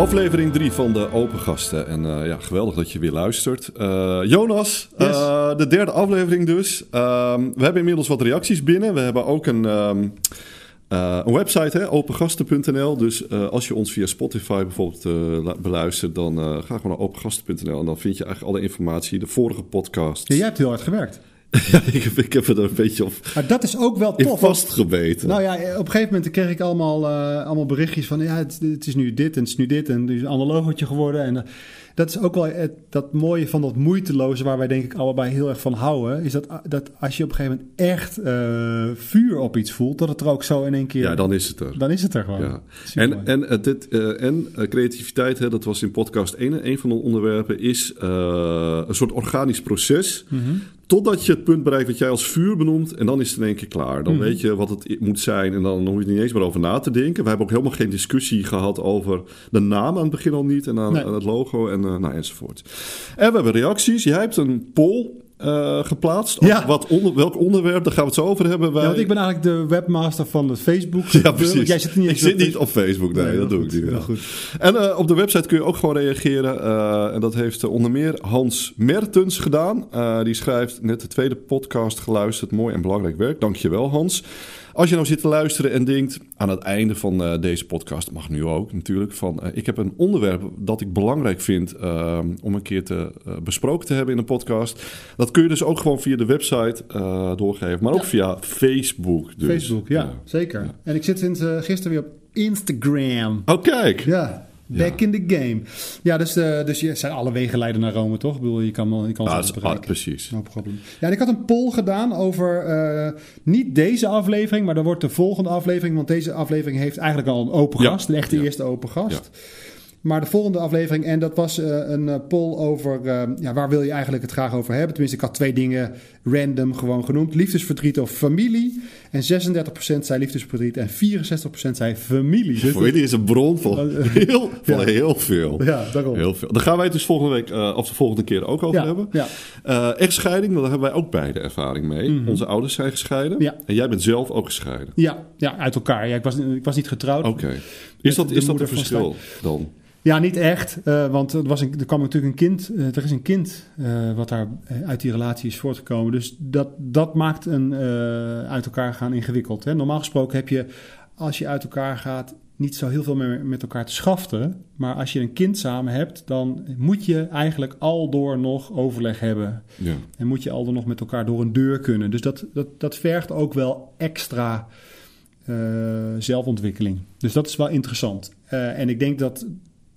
Aflevering 3 van de Open Gasten. En uh, ja, geweldig dat je weer luistert. Uh, Jonas, yes. uh, de derde aflevering dus. we hebben inmiddels wat reacties binnen. We hebben ook een, um, een website, hè, opengasten.nl. Dus als je ons via Spotify bijvoorbeeld beluistert, dan ga gewoon naar opengasten.nl. En dan vind je eigenlijk alle informatie, de vorige podcast. Ja, jij hebt heel hard gewerkt. Ja, ik, ik, heb er een beetje op maar dat is ook wel tof. vastgebeten. Nou ja, op een gegeven moment kreeg ik allemaal, uh, allemaal berichtjes van... ja, het, het, is nu dit en het is nu dit en het is een ander logootje geworden. En uh, dat is ook wel het, dat mooie van dat moeiteloze... waar wij denk ik allebei heel erg van houden... is dat, dat als je op een gegeven moment echt uh, vuur op iets voelt... dat het er ook zo in één keer... Ja, dan is het er. Dan is het er gewoon. Ja. En, en, dit, en creativiteit, hè, dat was in podcast 1... een van de onderwerpen is een soort organisch proces... Mm -hmm. Totdat je het punt bereikt wat jij als vuur benoemt. En dan is het in één keer klaar. Dan mm. weet je wat het moet zijn. En dan hoef je er niet eens meer over na te denken. We hebben ook helemaal geen discussie gehad over de naam aan het begin al niet. En aan, nee. aan het logo en nou, enzovoort. En we hebben reacties. Jij hebt een poll uh, geplaatst. Ja. Wat onder, welk onderwerp, daar gaan we het zo over hebben. Wij... Ja, want ik ben eigenlijk de webmaster van het Facebook. Ja, precies. Jij zit niet ik zit niet op Facebook, nee, nee dat doe ik niet. Heel goed. En uh, op de website kun je ook gewoon reageren. Uh, en dat heeft onder meer Hans Mertens gedaan. die schrijft net de tweede podcast geluisterd. Mooi en belangrijk werk. Dankjewel Hans. Als je nou zit te luisteren en denkt aan het einde van uh, deze podcast, mag nu ook natuurlijk, van uh, ik heb een onderwerp dat ik belangrijk vind uh, om een keer te besproken te hebben in een podcast. Dat kun je dus ook gewoon via de website doorgeven, maar ook via Facebook. Dus. Facebook, ja, ja. zeker. Ja. En ik zit sinds gisteren weer op Instagram. Oh, kijk. Ja. Back ja. in the game. Ja, dus, uh, dus je zijn alle wegen leiden naar Rome, toch? Ik bedoel, je kan, je kan ah, is, ah, precies. No problem. Ja, en ik had een poll gedaan over uh, niet deze aflevering, maar dan wordt de volgende aflevering. Want deze aflevering heeft eigenlijk al een open gast. Ja. Een echte ja. eerste open gast. Maar de volgende aflevering, en dat was uh, een uh, poll over uh, ja, waar wil je eigenlijk het graag over hebben. Tenminste, ik had twee dingen random gewoon genoemd. Liefdesverdriet of familie. En 36% zei liefdesverdriet en 64% zei familie. Dus familie is een bron van heel, van ja. heel veel. Ja, daarom. Heel veel. Daar gaan wij het dus volgende week, of de volgende keer ook over ja, hebben. Ja. echtscheiding, daar hebben wij ook beide ervaring mee. Mhm. Mm -hmm. Onze ouders zijn gescheiden. Ja. En jij bent zelf ook gescheiden. Ja, ja uit elkaar. Ja, ik, was, ik was niet getrouwd. Oké. Okay. Is dat, is dat een verschil dan? Ja, niet echt. Uh, want er, was een, er kwam natuurlijk een kind. Uh, er is een kind uh, wat daar uit die relatie is voortgekomen. Dus dat, dat maakt een uit elkaar gaan ingewikkeld. Hè? Normaal gesproken heb je, als je uit elkaar gaat, niet zo heel veel meer met elkaar te schaften. Maar als je een kind samen hebt, dan moet je eigenlijk al door nog overleg hebben. Ja. En moet je al door nog met elkaar door een deur kunnen. Dus dat, dat, dat vergt ook wel extra zelfontwikkeling. Dus dat is wel interessant. en ik denk dat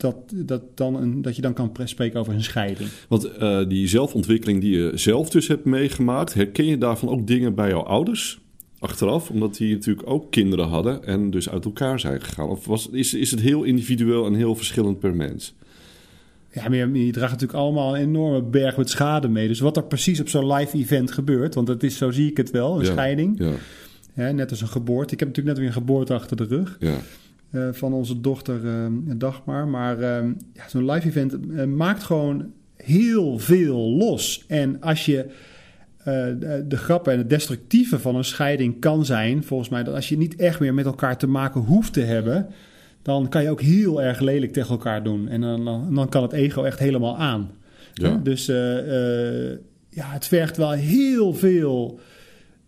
dat, dat, dan een, dat je dan kan spreken over een scheiding. Want uh, die zelfontwikkeling die je zelf dus hebt meegemaakt, herken je daarvan ook dingen bij jouw ouders? Achteraf, omdat die natuurlijk ook kinderen hadden en dus uit elkaar zijn gegaan. Of was, is, is het heel individueel en heel verschillend per mens? Ja, maar je, je draagt natuurlijk allemaal een enorme berg met schade mee. Dus wat er precies op zo'n live event gebeurt, want dat is, zo zie ik het wel, een ja, scheiding. Ja. Ja, net als een geboorte. Ik heb natuurlijk net weer een geboorte achter de rug. Ja. Uh, van onze dochter uh, Dagmar. Maar uh, ja, zo'n live event maakt gewoon heel veel los. En als je de, de grappen en het destructieve van een scheiding kan zijn, volgens mij, dat als je niet echt meer met elkaar te maken hoeft te hebben, dan kan je ook heel erg lelijk tegen elkaar doen. En dan, dan, dan kan het ego echt helemaal aan. Ja. Dus ja, het vergt wel heel veel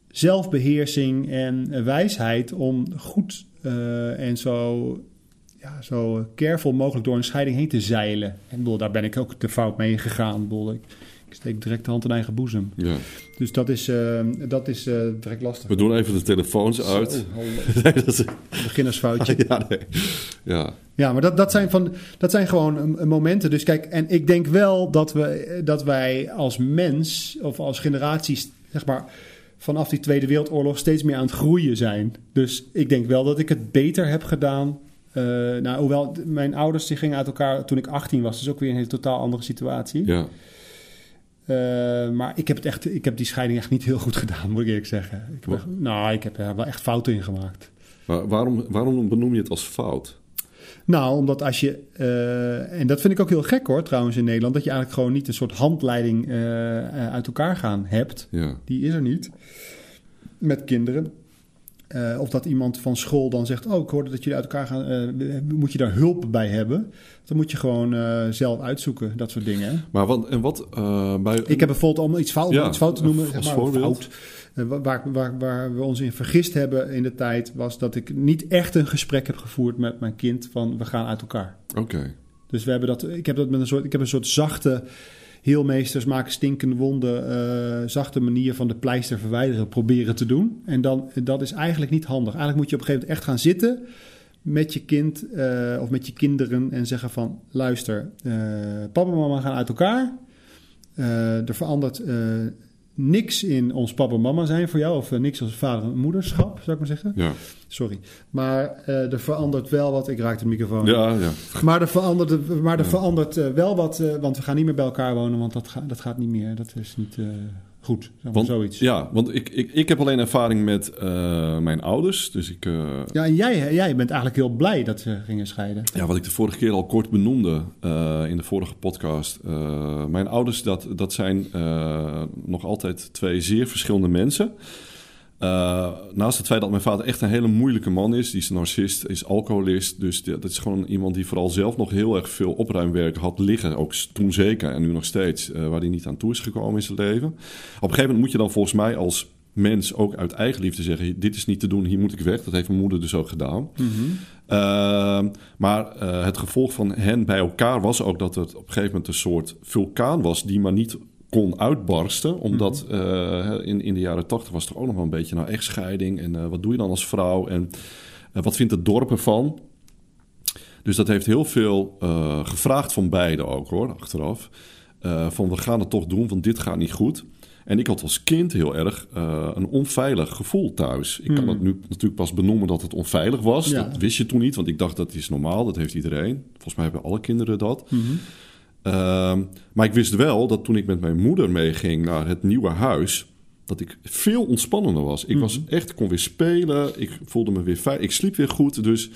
zelfbeheersing en wijsheid om goed en zo, ja, zo careful mogelijk door een scheiding heen te zeilen. En bedoel, daar ben ik ook de fout mee gegaan. Bedoel, ik, ik steek direct de hand in eigen boezem. Ja. Dus dat is, uh, dat is uh, direct lastig. We doen even de telefoons uit. Nee, dat is een beginnersfoutje. ja, nee. ja. ja, maar dat, dat, zijn van, dat zijn gewoon momenten. Dus kijk, en ik denk wel dat, we, dat wij als mens of als generaties, zeg maar vanaf die Tweede Wereldoorlog steeds meer aan het groeien zijn. Dus ik denk wel dat ik het beter heb gedaan. Uh, nou, hoewel mijn ouders die gingen uit elkaar toen ik 18 was, dus ook weer een hele totaal andere situatie. Ja. Uh, maar ik heb, het echt, ik heb die scheiding echt niet heel goed gedaan, moet ik eerlijk zeggen. Ik heb echt, nou, ik heb er wel echt fouten in gemaakt. Maar waarom, waarom benoem je het als fout? Nou, omdat als je, uh, en dat vind ik ook heel gek hoor trouwens in Nederland, dat je eigenlijk gewoon niet een soort handleiding uh, uh, uit elkaar gaan hebt. Ja. Die is er niet met kinderen. Eh, of dat iemand van school dan zegt: Oh, ik hoorde dat jullie uit elkaar gaan. eh, moet je daar hulp bij hebben? Dan moet je gewoon eh, zelf uitzoeken, dat soort dingen. Maar wat, en wat bij... Ik heb bijvoorbeeld om iets fout, Ja, iets fout te noemen, als zeg maar, voorbeeld. fout, waar, waar, waar we ons in vergist hebben in de tijd, was dat ik niet echt een gesprek heb gevoerd met mijn kind van we gaan uit elkaar. Oké. Dus we hebben dat, ik heb dat met een soort, ik heb een soort zachte, heelmeesters maken stinkende wonden, eh, zachte manier van de pleister verwijderen proberen te doen. En dan, dat is eigenlijk niet handig. Eigenlijk moet je op een gegeven moment echt gaan zitten met je kind eh, of met je kinderen en zeggen van luister, eh, papa en mama gaan uit elkaar. Er verandert niks in ons papa en mama zijn voor jou, of eh, niks als vader en moederschap, zou ik maar zeggen. Ja. Sorry. Maar eh, er verandert wel wat. Ik raak de microfoon. Ja, ja. Maar er verandert, maar er Ja. verandert eh, wel wat, want we gaan niet meer bij elkaar wonen, want dat, gaat dat gaat niet meer. Dat is niet goed, Want, zoiets. Ja. ja, want ik, ik, ik heb alleen ervaring met eh, mijn ouders. Dus ik, eh, en jij, jij bent eigenlijk heel blij dat ze gingen scheiden. ja, wat ik de vorige keer al kort benoemde eh, in de vorige podcast. mijn ouders, dat, dat zijn nog altijd twee zeer verschillende mensen. Eh, naast het feit dat mijn vader echt een hele moeilijke man is, die is een narcist, is alcoholist. Dus dat is gewoon iemand die vooral zelf nog heel erg veel opruimwerk had liggen. Ook toen zeker en nu nog steeds, eh, waar hij niet aan toe is gekomen in zijn leven. Op een gegeven moment moet je dan volgens mij als mens ook uit eigen liefde zeggen: dit is niet te doen, hier moet ik weg. Dat heeft mijn moeder dus ook gedaan. Ehm, maar eh, het gevolg van hen bij elkaar was ook dat het op een gegeven moment een soort vulkaan was die maar niet kon uitbarsten. Omdat eh, in, in de jaren tachtig was er ook nog wel een beetje nou echtscheiding. En eh, wat doe je dan als vrouw? En eh, wat vindt het dorp ervan? Dus dat heeft heel veel gevraagd van beiden ook hoor, achteraf. Van we gaan het toch doen, want dit gaat niet goed. En ik had als kind heel erg een onveilig gevoel thuis. Ik kan Hmm. het nu natuurlijk pas benoemen dat het onveilig was. Ja. Dat wist je toen niet, want ik dacht dat is normaal, dat heeft iedereen. Volgens mij hebben alle kinderen dat. Mhm. Ehm, maar ik wist wel dat toen ik met mijn moeder meeging naar het nieuwe huis, dat ik veel ontspannender was. Ik was echt, kon weer spelen, ik voelde me weer veilig, ik sliep weer goed. Dus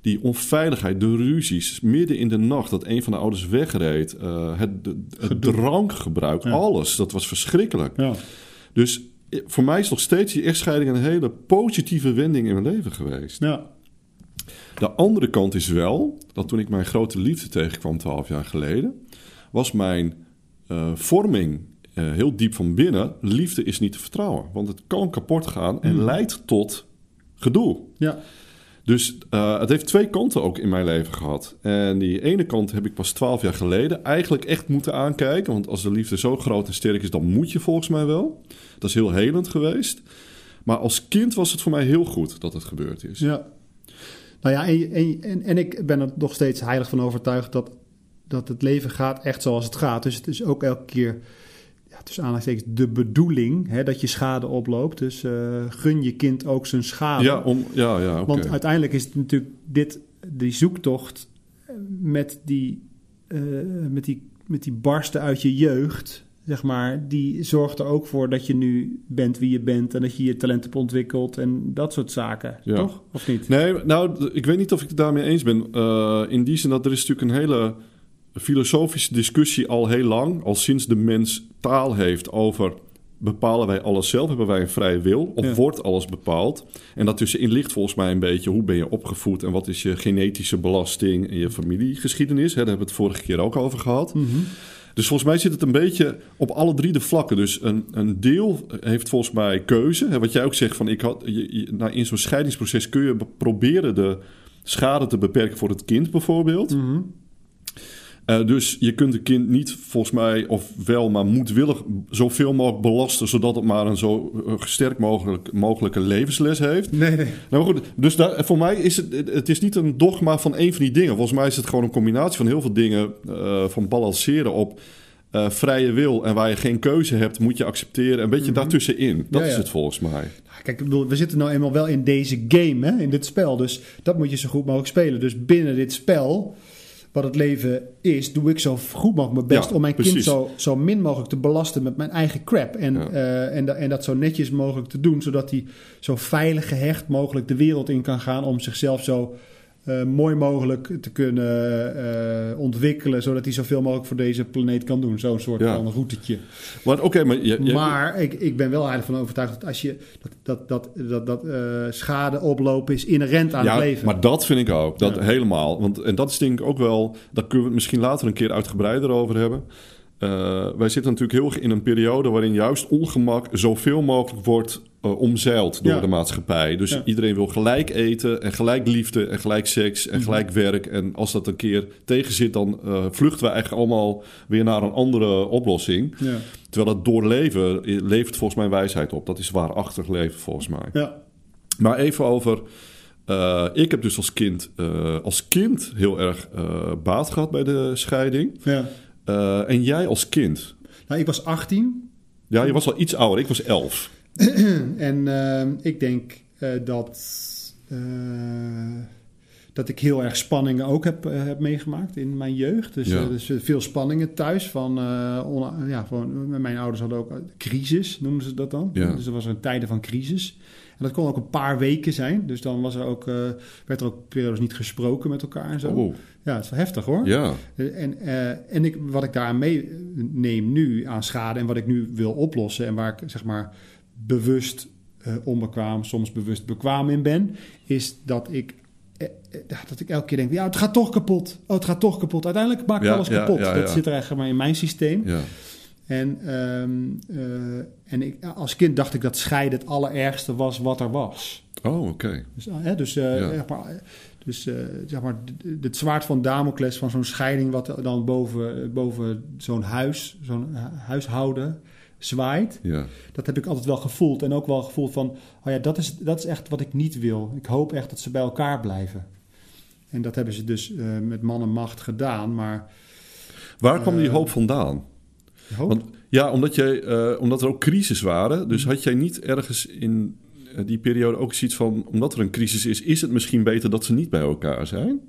die onveiligheid, de ruzies, midden in de nacht dat een van de ouders wegreed, eh, het, de- het drankgebruik, Ja. alles, dat was verschrikkelijk. Ja. Dus eh, voor mij is nog steeds die echtscheiding een hele positieve wending in mijn leven geweest. Ja. De andere kant is wel dat toen ik mijn grote liefde tegenkwam, twaalf jaar geleden, was mijn eh, vorming eh, heel diep van binnen. Liefde is niet te vertrouwen, want het kan kapot gaan en Mhm. leidt tot gedoe. Ja. Dus eh, het heeft twee kanten ook in mijn leven gehad. En die ene kant heb ik pas twaalf jaar geleden eigenlijk echt moeten aankijken. Want als de liefde zo groot en sterk is, dan moet je volgens mij wel. Dat is heel helend geweest. Maar als kind was het voor mij heel goed dat het gebeurd is. Ja. Nou ja, en, en, en, en ik ben er nog steeds heilig van overtuigd dat, dat het leven gaat echt zoals het gaat. Dus het is ook elke keer, ja, tussen aanhalingstekens, de bedoeling hè, dat je schade oploopt. Dus eh, gun je kind ook zijn schade. Ja, om, ja, ja. Want uiteindelijk is het natuurlijk dit, die zoektocht eh, met die, eh, met die, met die barsten uit je jeugd, zeg maar, die zorgt er ook voor dat je nu bent wie je bent en dat je je talent hebt ontwikkeld en dat soort zaken, Ja. toch? Of niet? Nee, nou, ik weet niet of ik het daarmee eens ben. In die zin dat er is natuurlijk een hele filosofische discussie al heel lang, al sinds de mens taal heeft over bepalen wij alles zelf, hebben wij een vrije wil of Ja. wordt alles bepaald? En daartussenin ligt volgens mij een beetje hoe ben je opgevoed en wat is je genetische belasting en je familiegeschiedenis. Hè, daar hebben we het vorige keer ook over gehad. Mhm. Dus volgens mij zit het een beetje op alle drie de vlakken. Dus een, een deel heeft volgens mij keuze. Hè, wat jij ook zegt, van ik had, je, je- nou, in zo'n scheidingsproces kun je be- proberen de schade te beperken voor het kind bijvoorbeeld. Mhm. Eh, dus je kunt een kind niet volgens mij, of wel, maar moedwillig zoveel mogelijk belasten, zodat het maar een zo eh, sterk mogelijk, mogelijke levensles heeft. Nee, nee. Nou goed, dus daar, voor mij is het, het is niet een dogma van één van die dingen. Volgens mij is het gewoon een combinatie van heel veel dingen, eh, van balanceren op vrije wil en waar je geen keuze hebt, moet je accepteren. Een beetje daartussenin. Dat Mhm. Ja, is ja. het volgens mij. Kijk, ik bedoel, we zitten nou eenmaal wel in deze game, hè, in dit spel. Dus dat moet je zo goed mogelijk spelen. Dus binnen dit spel, wat het leven is, doe ik zo goed mogelijk mijn best Ja, om mijn kind zo, zo min mogelijk te belasten met mijn eigen crap. En, Ja. eh, en, da- en dat zo netjes mogelijk te doen, zodat hij zo veilig gehecht mogelijk de wereld in kan gaan om zichzelf zo eh, mooi mogelijk te kunnen eh, ontwikkelen, zodat hij zoveel mogelijk voor deze planeet kan doen. Zo'n soort Ja. van routetje. Maar oké, maar... Je, je- Maar ik, ik ben wel eigenlijk van overtuigd dat als je dat, dat, dat, dat, dat eh, schade oplopen is inherent aan ja, het leven. maar dat vind ik ook. Dat Ja. helemaal. Want, en dat is denk ik ook wel... Daar kunnen we het misschien later een keer uitgebreider over hebben. Eh, wij zitten natuurlijk heel erg in een periode... waarin juist ongemak zoveel mogelijk wordt eh, omzeild door Ja. de maatschappij. Dus Ja. iedereen wil gelijk eten en gelijk liefde en gelijk seks en Mhm. gelijk werk. En als dat een keer tegen zit... dan eh, vluchten we eigenlijk allemaal weer naar een andere oplossing. ja. Terwijl het doorleven levert volgens mij wijsheid op. Dat is waarachtig leven volgens mij. Ja. Maar even over. ik heb dus als kind, als kind heel erg baat gehad bij de scheiding. Ja. Eh, en jij als kind? Nou, ik was 18 Ja, je was al iets ouder. Ik was 11. en ehm, ik denk eh, dat, eh, dat ik heel erg spanningen ook heb, heb meegemaakt in mijn jeugd. Dus, Ja. dus veel spanningen thuis. Van, ja, van, mijn ouders hadden ook crisis, noemen ze dat dan. Ja. Dus er was een tijden van crisis. Dat kon ook een paar weken zijn. Dus dan was er ook, eh, werd er ook periodes niet gesproken met elkaar en zo. Oh, Ja, het is wel heftig hoor. ja. En, eh, en ik, wat ik daar meeneem nu aan schade en wat ik nu wil oplossen en waar ik zeg maar bewust eh, onbekwaam, soms bewust bekwaam in ben, is dat ik, eh, eh, dat ik elke keer denk, ja, het gaat toch kapot. Oh, het gaat toch kapot. Uiteindelijk maakt Ja, alles kapot. ja, dat zit er eigenlijk maar in mijn systeem. En, ehm, eh, en ik, als kind dacht ik dat scheiden het allerergste was wat er was. Oh, oké. Dus, eh, hè, dus, eh, Ja. zeg maar, dus zeg maar, het zwaard van Damocles van zo'n scheiding... wat dan boven, boven zo'n huis, zo'n hu- huishouden zwaait... Ja. dat heb ik altijd wel gevoeld. En ook wel gevoeld van, oh ja, dat is, dat is echt wat ik niet wil. Ik hoop echt dat ze bij elkaar blijven. En dat hebben ze dus met man en macht gedaan, maar... Waar kwam die hoop vandaan? Want, ja, omdat, jij, eh, omdat er ook crisis waren. Dus had jij niet ergens in eh, die periode ook zoiets van... omdat er een crisis is, is het misschien beter dat ze niet bij elkaar zijn?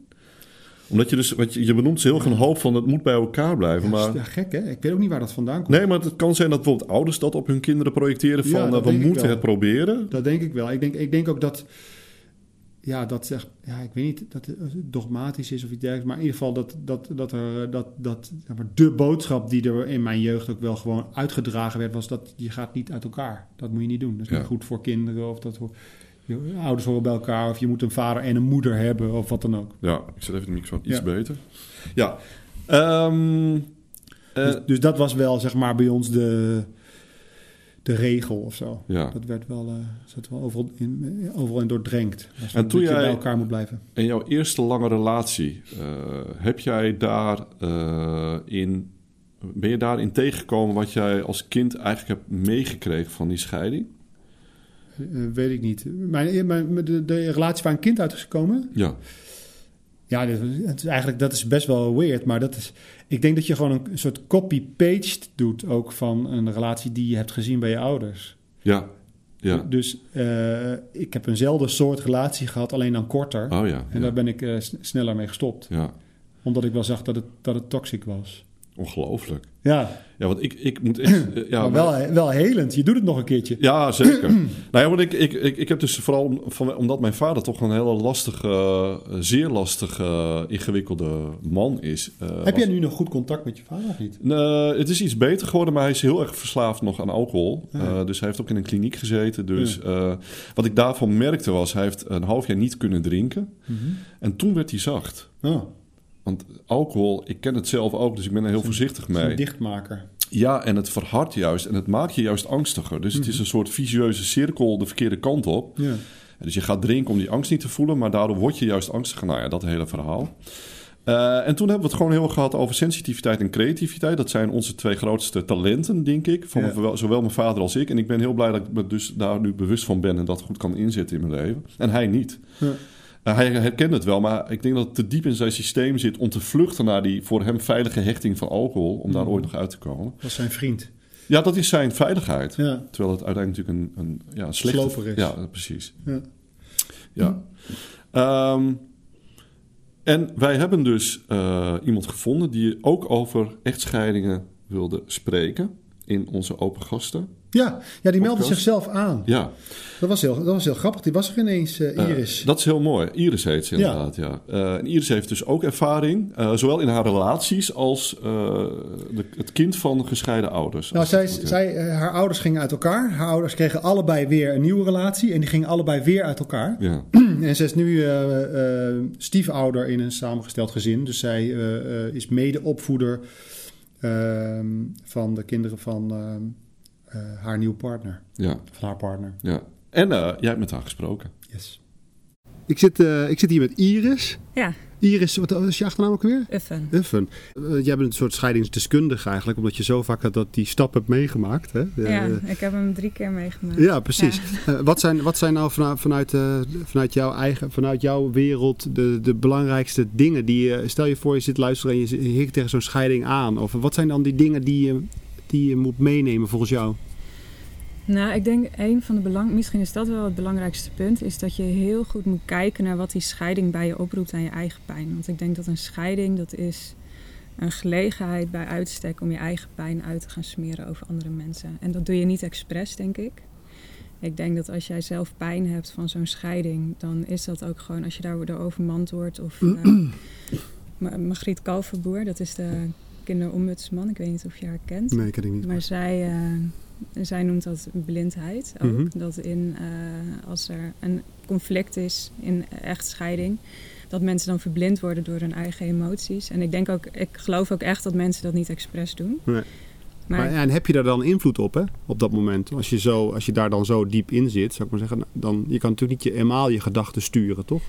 Omdat je dus, wat je, je benoemt ze heel een hoop van het moet bij elkaar blijven. ja, Maar, ja, gek hè? Ik weet ook niet waar dat vandaan komt. nee, maar het kan zijn dat bijvoorbeeld ouders dat op hun kinderen projecteren van Ja, eh, dat we moeten het proberen. Dat denk ik wel. Ik denk, ik denk ook dat. Ja, dat zeg. Ja, ik weet niet dat het dogmatisch is of iets dergelijks. Maar in ieder geval dat, dat, dat er. Dat, dat, zeg maar, de boodschap die er in mijn jeugd ook wel gewoon uitgedragen werd. was dat je gaat niet uit elkaar. Dat moet je niet doen. Dat is Ja. niet goed voor kinderen. Of dat je ouders horen bij elkaar. Of je moet een vader en een moeder hebben. Of wat dan ook. Ja, ik zet even de microfoon iets Ja. beter. Ja. Ehm, eh, dus, dus dat was wel zeg maar bij ons de. De regel of zo. ja. Dat werd wel, eh, zat wel overal in, overal in doordrenkt. Dat En toen je jij- bij elkaar moet blijven. In jouw eerste lange relatie, eh, heb jij daar eh, in, ben je daarin tegengekomen wat jij als kind eigenlijk hebt meegekregen van die scheiding? Weet ik niet. Mijn, mijn, de, de relatie waar een kind uit is gekomen. Ja, Ja, dit- het is eigenlijk, dat is best wel weird. Maar dat is, ik denk dat je gewoon een soort copy-paste doet ook van een relatie die je hebt gezien bij je ouders. ja, ja. Dus eh, ik heb eenzelfde soort relatie gehad, alleen dan korter. Oh ja, En ja, daar ben ik eh, sneller mee gestopt. ja. Omdat ik wel zag dat het, dat het toxic was. Ongelooflijk. Ja, Ja, want ik, ik moet echt... eh, ja, maar wel, wel helend. Je doet het nog een keertje. Ja, zeker. nou ja, want ik, ik, ik, ik heb dus vooral van, omdat mijn vader toch een hele lastige, eh, zeer lastige, ingewikkelde man is. eh, Heb jij nu nog goed contact met je vader of niet? Nee, het is iets beter geworden, maar hij is heel erg verslaafd nog aan alcohol. Ja. Dus hij heeft ook in een kliniek gezeten. Dus wat ik daarvan merkte was, hij heeft een half jaar niet kunnen drinken. En toen werd hij zacht. Oh, Want alcohol, ik ken het zelf ook, dus ik ben er heel voorzichtig mee. dichtmaker. Ja, en het verhardt juist en het maakt je juist angstiger. Dus het is een soort vicieuze cirkel de verkeerde kant op. Ja. Dus je gaat drinken om die angst niet te voelen, maar daardoor word je juist angstiger. Nou ja, dat hele verhaal. Eh, en toen hebben we het gewoon heel gehad over sensitiviteit en creativiteit. Dat zijn onze twee grootste talenten, denk ik. Van Ja. mijn- zowel mijn vader als ik. En ik ben heel blij dat ik me dus daar nu bewust van ben en dat goed kan inzetten in mijn leven. En hij niet. Ja. Eh, hij herkent het wel, maar ik denk dat het te diep in zijn systeem zit om te vluchten naar die voor hem veilige hechting van alcohol. Om daar Mhm. ooit nog uit te komen. Dat was zijn vriend. Ja, dat is zijn veiligheid. Ja. Terwijl het uiteindelijk natuurlijk een, een, ja, een slechte... Sloper is. Ja, precies. Ja. Ja. Ehm, en wij hebben dus eh, iemand gevonden die ook over echtscheidingen wilde spreken. in onze open gasten. Ja, ja die meldde zichzelf aan. Ja, Dat was heel, dat was heel grappig. Die was er ineens, eh, eh, Iris. dat is heel mooi. Iris heet ze Ja. inderdaad, ja. Eh, en Iris heeft dus ook ervaring, eh, zowel in haar relaties als eh, de- het kind van gescheiden ouders. nou, zij, zij, eh, haar ouders gingen uit elkaar. Haar ouders kregen allebei weer een nieuwe relatie. En die gingen allebei weer uit elkaar. Ja, En zij is nu eh, eh, stiefouder in een samengesteld gezin. Dus zij eh, eh, is medeopvoeder ehm, van de kinderen van ehm, eh, haar nieuwe partner. ja, Van haar partner. ja. En eh, jij hebt met haar gesproken. Yes. Ik zit, eh, ik zit hier met Iris. Ja, Iris, wat is je achternaam ook weer? Uffen. Uffen. Eh, jij bent een soort scheidingsdeskundige eigenlijk, omdat je zo vaak dat die stap hebt meegemaakt. Hè? Ja, ik heb hem drie keer meegemaakt. Ja, precies. Eh, wat, zijn, wat zijn nou vanuit, vanuit, eh, vanuit jouw eigen, vanuit jouw wereld de, de belangrijkste dingen die je, stel je voor je zit luisteren en je, zit- je hikt tegen zo'n scheiding aan. Of wat zijn dan die dingen die je, die je moet meenemen volgens jou? Nou, ik denk een van de belang, misschien is dat wel het belangrijkste punt, is dat je heel goed moet kijken naar wat die scheiding bij je oproept aan je eigen pijn. Want ik denk dat een scheiding, dat is een gelegenheid bij uitstek om je eigen pijn uit te gaan smeren over andere mensen. En dat doe je niet expres, denk ik. Ik denk dat als jij zelf pijn hebt van zo'n scheiding, dan is dat ook gewoon als je daar overmand wordt. Of eh, Ma- Margriet Kalverboer, dat is de kinderombudsman. Ik weet niet of je haar kent. Nee, ken ik niet. Maar zij, eh, zij noemt dat blindheid ook. Mhm. Dat in, eh, als er een conflict is in echtscheiding, dat mensen dan verblind worden door hun eigen emoties. En ik denk ook, ik geloof ook echt dat mensen dat niet expres doen. Nee. Maar, Maar, en heb je daar dan invloed op, hè? Op dat moment. Als je, zo, als je daar dan zo diep in zit, zou ik maar zeggen, dan je kan natuurlijk niet je, eenmaal je gedachten sturen, toch?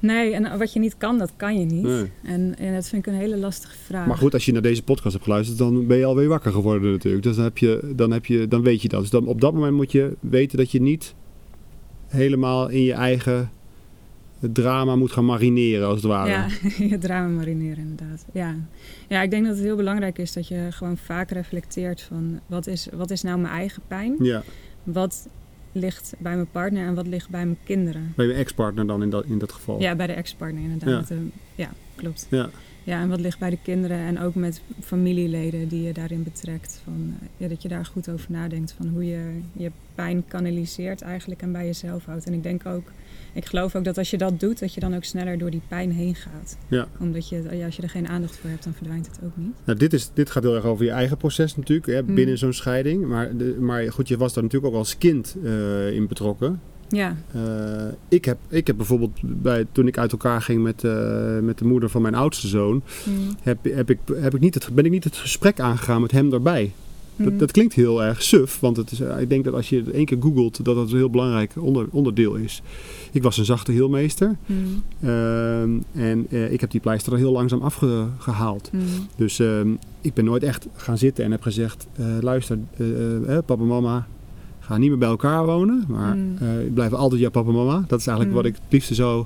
Nee, en wat je niet kan, dat kan je niet. Nee. En, en dat vind ik een hele lastige vraag. Maar goed, als je naar deze podcast hebt geluisterd, dan ben je alweer wakker geworden natuurlijk. Dus dan, heb je, dan, heb je, dan weet je dat. Dus dan, op dat moment moet je weten dat je niet helemaal in je eigen drama moet gaan marineren, als het ware. Ja, je drama marineren inderdaad. Ja. ja, ik denk dat het heel belangrijk is dat je gewoon vaak reflecteert van wat is, wat is nou mijn eigen pijn? Ja. Wat ligt bij mijn partner en wat ligt bij mijn kinderen? Bij je ex-partner dan in dat, in dat geval. Ja, bij de ex-partner inderdaad. Ja, ja klopt. Ja. Ja, en wat ligt bij de kinderen en ook met familieleden die je daarin betrekt. Van, eh, ja, dat je daar goed over nadenkt van hoe je je pijn kanaliseert eigenlijk en bij jezelf houdt. En ik denk ook, ik geloof ook dat als je dat doet, dat je dan ook sneller door die pijn heen gaat. Ja. Omdat je, ja, als je er geen aandacht voor hebt, dan verdwijnt het ook niet. Nou, dit, is, dit gaat heel erg over je eigen proces natuurlijk, hè, Mm. binnen zo'n scheiding. Maar, de, maar goed, je was daar natuurlijk ook als kind eh, in betrokken. Ja, Eh, ik, heb, ik heb bijvoorbeeld, bij, toen ik uit elkaar ging met, eh, met de moeder van mijn oudste zoon, Mm. heb, heb ik, heb ik niet het, ben ik niet het gesprek aangegaan met hem daarbij. Mm. Dat, dat klinkt heel erg suf, want het is, eh, ik denk dat als je het één keer googelt, dat dat een heel belangrijk onder, onderdeel is. Ik was een zachte heelmeester Mm. ehm, en eh, ik heb die pleister er heel langzaam afgehaald. Mm. Dus ehm, ik ben nooit echt gaan zitten en heb gezegd, eh, luister, papa mama gaan niet meer bij elkaar wonen, maar Mm. eh, blijven altijd jouw papa mama. Dat is eigenlijk wat ik het liefste zou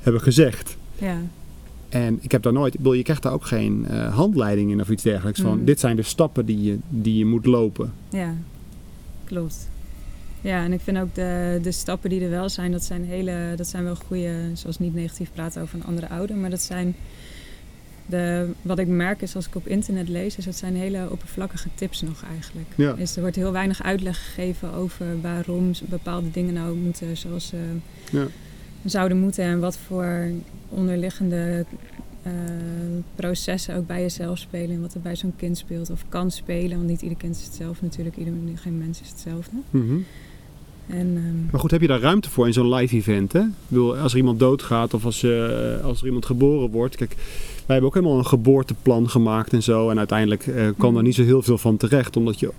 hebben gezegd. Ja, En ik heb daar nooit, ik bedoel, je krijgt daar ook geen eh, handleiding in of iets dergelijks van. Mm. Dit zijn de stappen die je, die je moet lopen. ja, klopt. Ja, en ik vind ook de, de stappen die er wel zijn, dat zijn, hele, dat zijn wel goede, zoals niet negatief praten over een andere ouder, maar dat zijn, de, wat ik merk is als ik op internet lees, is dat zijn hele oppervlakkige tips nog eigenlijk. Ja. Is, er wordt heel weinig uitleg gegeven over waarom bepaalde dingen nou moeten zoals ze Ja. Zouden moeten en wat voor onderliggende eh, processen ook bij jezelf spelen en wat er bij zo'n kind speelt of kan spelen. Want niet ieder kind is hetzelfde natuurlijk, ieder, geen mens is hetzelfde. Mhm. En, ehm, Maar goed, heb je daar ruimte voor in zo'n live event? Hè? Ik bedoel, als er iemand doodgaat of als, eh, als er iemand geboren wordt. Kijk, wij hebben ook helemaal een geboorteplan gemaakt en zo. En uiteindelijk eh, kwam Mhm. er niet zo heel veel van terecht. Omdat je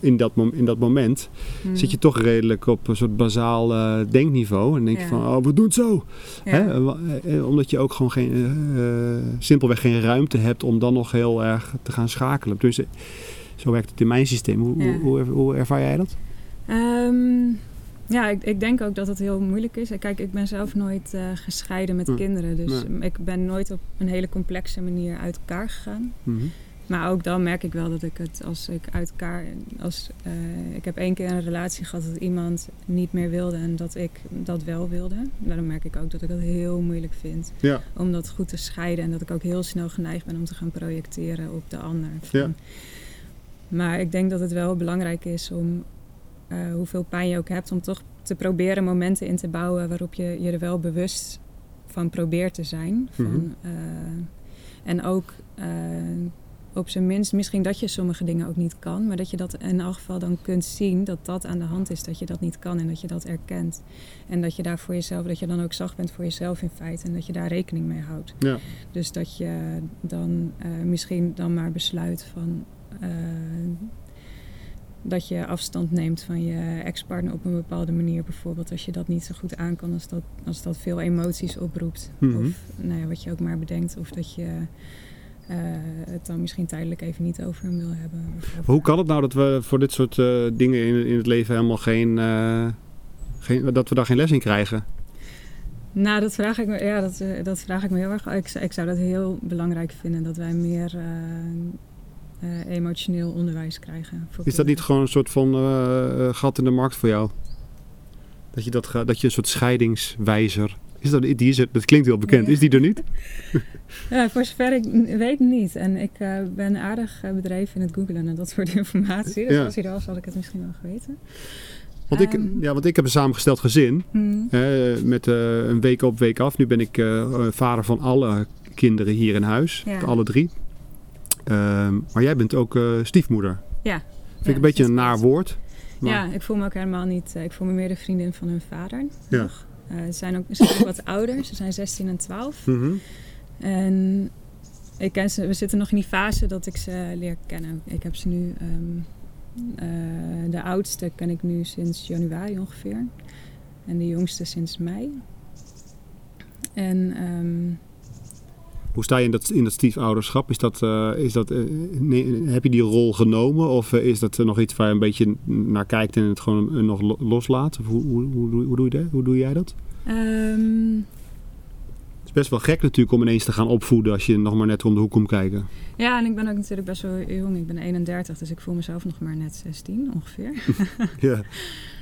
in, dat mom- in dat moment mm, zit je toch redelijk op een soort bazaal eh, denkniveau. En denk je Ja. van, oh, we doen het zo. ja. Hè? Eh, eh, Omdat je ook gewoon geen, eh, eh, simpelweg geen ruimte hebt om dan nog heel erg te gaan schakelen. Dus eh, zo werkt het in mijn systeem. Hoe, Ja. hoe, er- ervaar jij dat? Ehm, ja, ik, ik denk ook dat het heel moeilijk is. Kijk, ik ben zelf nooit eh, gescheiden met Hm. kinderen. Dus ik ben nooit op een hele complexe manier uit elkaar gegaan. Mhm. Maar ook dan merk ik wel dat ik het als ik uit elkaar. Als, eh, ik heb één keer een relatie gehad dat iemand niet meer wilde en dat ik dat wel wilde. Nou, dan merk ik ook dat ik dat heel moeilijk vind Ja. om dat goed te scheiden. En dat ik ook heel snel geneigd ben om te gaan projecteren op de ander. Ja. Maar ik denk dat het wel belangrijk is om, uh, hoeveel pijn je ook hebt, om toch te proberen momenten in te bouwen waarop je je er wel bewust van probeert te zijn. Van, mm en ook op zijn minst, misschien dat je sommige dingen ook niet kan, maar dat je dat in elk geval dan kunt zien dat dat aan de hand is, dat je dat niet kan en dat je dat erkent. En dat je daar voor jezelf, dat je dan ook zacht bent voor jezelf in feite en dat je daar rekening mee houdt. Ja. Dus dat je dan uh, misschien dan maar besluit van. Uh, dat je afstand neemt van je ex-partner op een bepaalde manier. Bijvoorbeeld als je dat niet zo goed aan kan, als dat, als dat veel emoties oproept. Mm -hmm. Of nou ja, wat je ook maar bedenkt. Of dat je uh, het dan misschien tijdelijk even niet over hem wil hebben. Hoe kan het nou dat we voor dit soort uh, dingen in, in het leven helemaal geen, uh, geen, dat we daar geen les in krijgen? Nou, dat vraag ik me, ja, dat, dat vraag ik me heel erg. Ik, ik zou dat heel belangrijk vinden dat wij meer emotioneel onderwijs krijgen. Is dat niet gewoon een soort van gat in de markt voor jou? Dat je, dat, dat je een soort scheidingswijzer is dat, die is er, dat klinkt heel bekend. Is die er niet? ja, voor zover ik weet niet. En ik uh, ben aardig uh, bedreven in het googlen en dat soort informatie. Dus ja. als hij er was, had ik het misschien wel geweten. Want, um, ik, ehm. ja, want ik heb een samengesteld gezin. Mm. Uh, met een week op, week af. Nu ben ik vader van alle kinderen hier in huis. Ja. Alle drie. Ehm, maar jij bent ook stiefmoeder. Ja. Vind ik een beetje een naar woord. Maar... Ja, ik voel me ook helemaal niet... ik voel me meer de vriendin van hun vader. Ja. Nog. Uh, ze zijn ook, ze zijn ook wat ouder, ze zijn 16 en 12. Mm -hmm. En ik ken ze, we zitten nog in die fase dat ik ze leer kennen. Ik heb ze nu, um, uh, de oudste ken ik nu sinds januari ongeveer. En de jongste sinds mei. En um, hoe sta je in dat, in dat stiefouderschap? Is dat, uh, is dat, uh, nee, heb je die rol genomen of uh, is dat nog iets waar je een beetje naar kijkt en het gewoon nog loslaat? Of hoe, hoe, hoe, hoe, doe, je dat? hoe doe jij dat? Um... Het is best wel gek natuurlijk om ineens te gaan opvoeden als je nog maar net om de hoek komt kijken. Ja, en ik ben ook natuurlijk best wel jong. Ik ben 31, dus ik voel mezelf nog maar net 16 ongeveer. ja.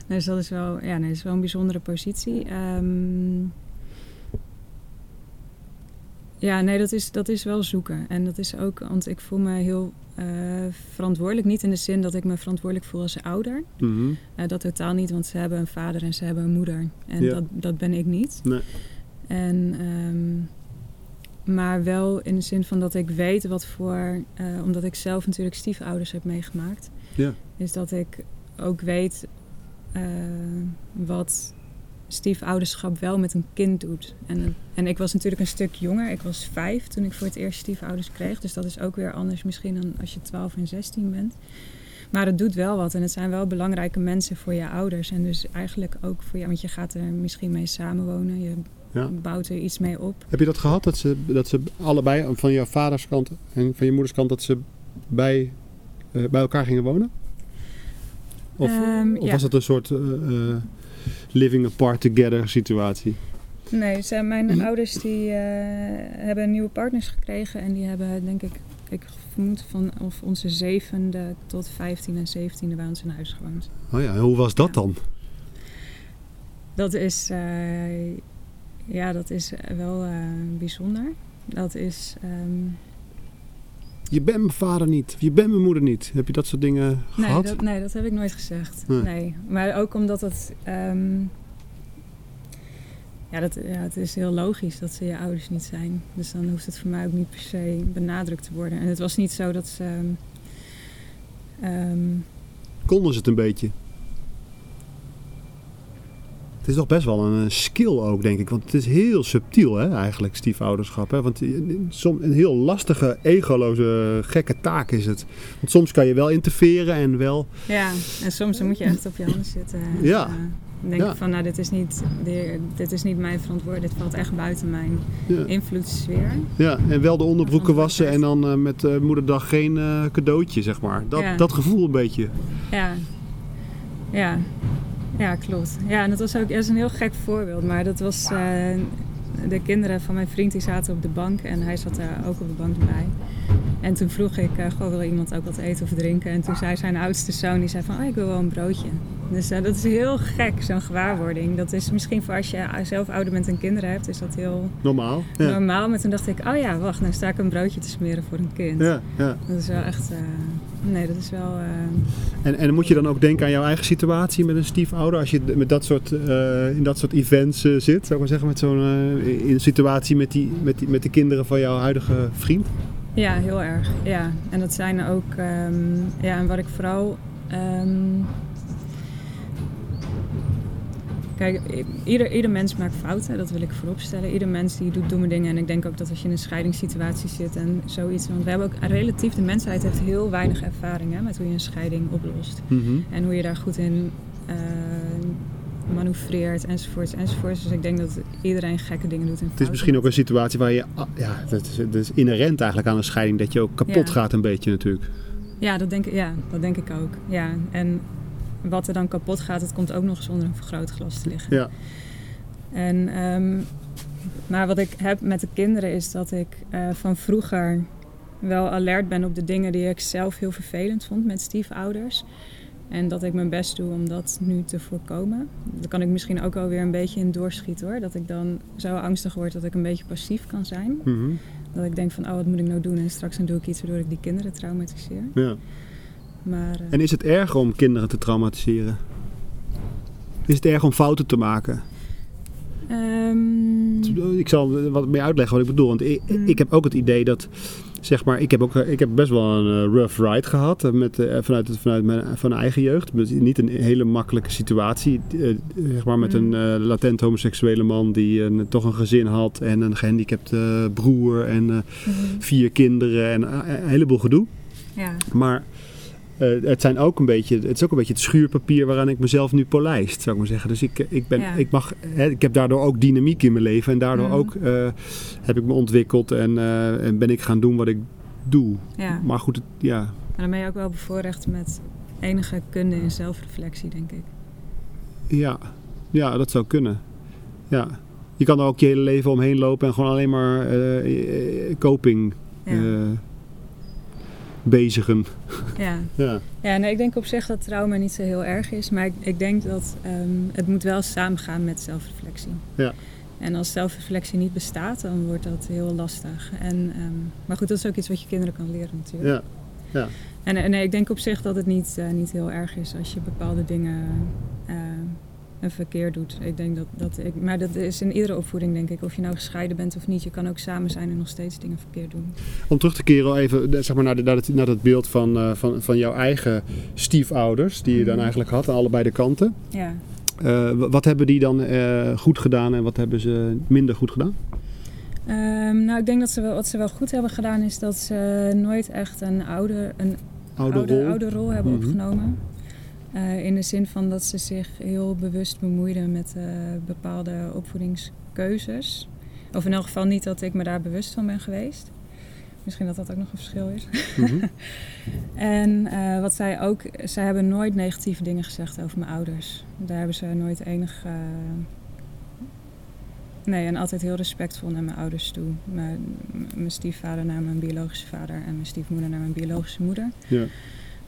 Dus dat is wel, ja, nee, dat is wel een bijzondere positie. Um, ja, nee, dat is, dat is wel zoeken. En dat is ook, want ik voel me heel uh, verantwoordelijk. Niet in de zin dat ik me verantwoordelijk voel als ouder. Mm -hmm. uh, dat totaal niet, want ze hebben een vader en ze hebben een moeder. En ja. dat, dat ben ik niet. Nee. En, um, maar wel in de zin van dat ik weet wat voor... Uh, omdat ik zelf natuurlijk stiefouders heb meegemaakt. Ja. Is dat ik ook weet wat stiefouderschap wel met een kind doet. En, en ik was natuurlijk een stuk jonger. Ik was vijf toen ik voor het eerst stiefouders kreeg. Dus dat is ook weer anders misschien dan als je 12 en 16 bent. Maar het doet wel wat en het zijn wel belangrijke mensen voor je ouders. En dus eigenlijk ook voor jou, want je gaat er misschien mee samenwonen. Je ja. bouwt er iets mee op. Heb je dat gehad, dat ze, dat ze allebei, van je vaders kant en van je moeders kant, dat ze bij, uh, bij elkaar gingen wonen? Of, um, of ja. was het een soort... Uh, uh, living apart together situatie? Nee, ze, mijn mhm. ouders die, uh, hebben nieuwe partners gekregen en die hebben denk ik, ik vermoed van of onze zevende tot vijftiende en zeventiende bij ons in huis gewoond. Oh ja, en hoe was dat ja. dan? Dat is, uh, ja, dat is wel uh, bijzonder. Dat is... Um, je bent mijn vader niet, je bent mijn moeder niet. Heb je dat soort dingen nee, gehad? Dat, nee, dat heb ik nooit gezegd. Nee. nee. Maar ook omdat het... Um, ja, dat, ja, het is heel logisch dat ze je ouders niet zijn. Dus dan hoeft het voor mij ook niet per se benadrukt te worden. En het was niet zo dat ze... Um, Konden ze het een beetje? Het is toch best wel een skill ook, denk ik. Want het is heel subtiel, hè, eigenlijk, stiefouderschap. Hè? Want soms een heel lastige, egoloze, gekke taak is het. Want soms kan je wel interfereren en wel... Ja, en soms moet je echt op je handen zitten. Ja. Uh, denk ja. van, nou, dit is, niet, dit is niet mijn verantwoordelijkheid. Dit valt echt buiten mijn ja. invloedssfeer. Ja, en wel de onderbroeken wassen en dan uh, met uh, moederdag geen uh, cadeautje, zeg maar. Dat, ja. dat gevoel een beetje. Ja, ja. Ja, klopt. Ja, en dat was ook dat is een heel gek voorbeeld. Maar dat was... Uh, de kinderen van mijn vriend die zaten op de bank en hij zat daar ook op de bank bij. En toen vroeg ik, uh, goh, wil iemand ook wat eten of drinken? En toen zei zijn oudste zoon, die zei van, oh, ik wil wel een broodje. Dus uh, dat is heel gek, zo'n gewaarwording. Dat is misschien voor als je zelf ouder bent en kinderen hebt, is dat heel normaal. Ja. Normaal, maar toen dacht ik, oh ja, wacht, nou sta ik een broodje te smeren voor een kind. Ja, ja. Dat is wel echt, uh, nee, dat is wel... Uh, en, en moet je dan ook denken aan jouw eigen situatie met een stiefouder? Als je met dat soort, in dat soort events zit, zou ik maar zeggen, met zo'n in een situatie met, die, met, die, met de kinderen van jouw huidige vriend? Ja, heel erg. Ja. En dat zijn ook, um, ja, en wat ik vooral Um, kijk, ieder, ieder mens maakt fouten, dat wil ik vooropstellen. Ieder mens die doet domme dingen. En ik denk ook dat als je in een scheidingssituatie zit en zoiets. Want we hebben ook relatief, de mensheid heeft heel weinig ervaring hè, met hoe je een scheiding oplost. Mm -hmm. En hoe je daar goed in uh, manoeuvreert enzovoorts enzovoorts. Dus ik denk dat iedereen gekke dingen doet. Het is misschien ook een situatie waar je, ja, dat is, dat is inherent eigenlijk aan een scheiding, dat je ook kapot Ja. gaat een beetje natuurlijk. Ja, dat denk ik, ja, dat denk ik ook. Ja. En wat er dan kapot gaat, het komt ook nog eens onder een vergrootglas te liggen. Ja. En, ehm, maar wat ik heb met de kinderen is dat ik eh, van vroeger wel alert ben op de dingen die ik zelf heel vervelend vond met stiefouders. En dat ik mijn best doe om dat nu te voorkomen. Daar kan ik misschien ook wel weer een beetje in doorschieten hoor. Dat ik dan zo angstig word dat ik een beetje passief kan zijn. Mhm. Dat ik denk van, oh wat moet ik nou doen? En straks dan doe ik iets waardoor ik die kinderen traumatiseer. ja. Maar, eh, En is het erg om kinderen te traumatiseren? Is het erg om fouten te maken? ehm, Ik zal wat meer uitleggen wat ik bedoel. Want ik, Mm. ik heb ook het idee dat, zeg maar, ik heb, ook, ik heb best wel een eh, rough ride gehad eh, met, vanuit, vanuit mijn van eigen jeugd. Dus niet een hele makkelijke situatie. zeg maar met Mm. een eh, latent homoseksuele man die een, toch een gezin had en een gehandicapte broer en mhm. vier kinderen en een heleboel gedoe. ja. Maar eh, het, zijn ook een beetje, het is ook een beetje het schuurpapier waaraan ik mezelf nu polijst, zou ik maar zeggen. Dus ik, ik, ben, Ja. ik, mag, hè, ik heb daardoor ook dynamiek in mijn leven. En daardoor Mhm. ook eh, heb ik me ontwikkeld en, eh, en ben ik gaan doen wat ik doe. ja. Maar goed, het- ja, dan ben je ook wel bevoorrecht met enige kunde in zelfreflectie, denk ik. ja, ja, dat zou kunnen. Ja. Je kan er ook je hele leven omheen lopen en gewoon alleen maar eh, eh, coping Ja. Bezigen. ja. Ja. ja, nee, ik denk op zich dat trauma niet zo heel erg is. Maar ik, ik denk dat ehm, het moet wel samengaan met zelfreflectie. Ja. En als zelfreflectie niet bestaat, dan wordt dat heel lastig. En, ehm, maar goed, dat is ook iets wat je kinderen kan leren natuurlijk. Ja. Ja. En, en nee, ik denk op zich dat het niet, eh, niet heel erg is als je bepaalde dingen een verkeer doet. Ik denk dat, dat ik, maar dat is in iedere opvoeding, denk ik. Of je nou gescheiden bent of niet, je kan ook samen zijn en nog steeds dingen verkeerd doen. Om terug te keren even zeg maar, naar, de, naar, het, naar dat beeld van, eh, van, van jouw eigen stiefouders, die je dan Mhm. eigenlijk had aan allebei de kanten. Ja. Eh, wat hebben die dan eh, goed gedaan en wat hebben ze minder goed gedaan? Ehm, nou, ik denk dat ze wel, wat ze wel goed hebben gedaan is dat ze nooit echt een oude, een Oude, oude, rol? oude rol hebben Mhm. opgenomen. Eh, in de zin van dat ze zich heel bewust bemoeiden met eh, bepaalde opvoedingskeuzes. Of in elk geval niet dat ik me daar bewust van ben geweest. Misschien dat dat ook nog een verschil is. Mhm. En eh, wat zij ook, zij hebben nooit negatieve dingen gezegd over mijn ouders. Daar hebben ze nooit enig. nee, en altijd heel respectvol naar mijn ouders toe. Mijn, mijn stiefvader naar mijn biologische vader en mijn stiefmoeder naar mijn biologische moeder. Ja.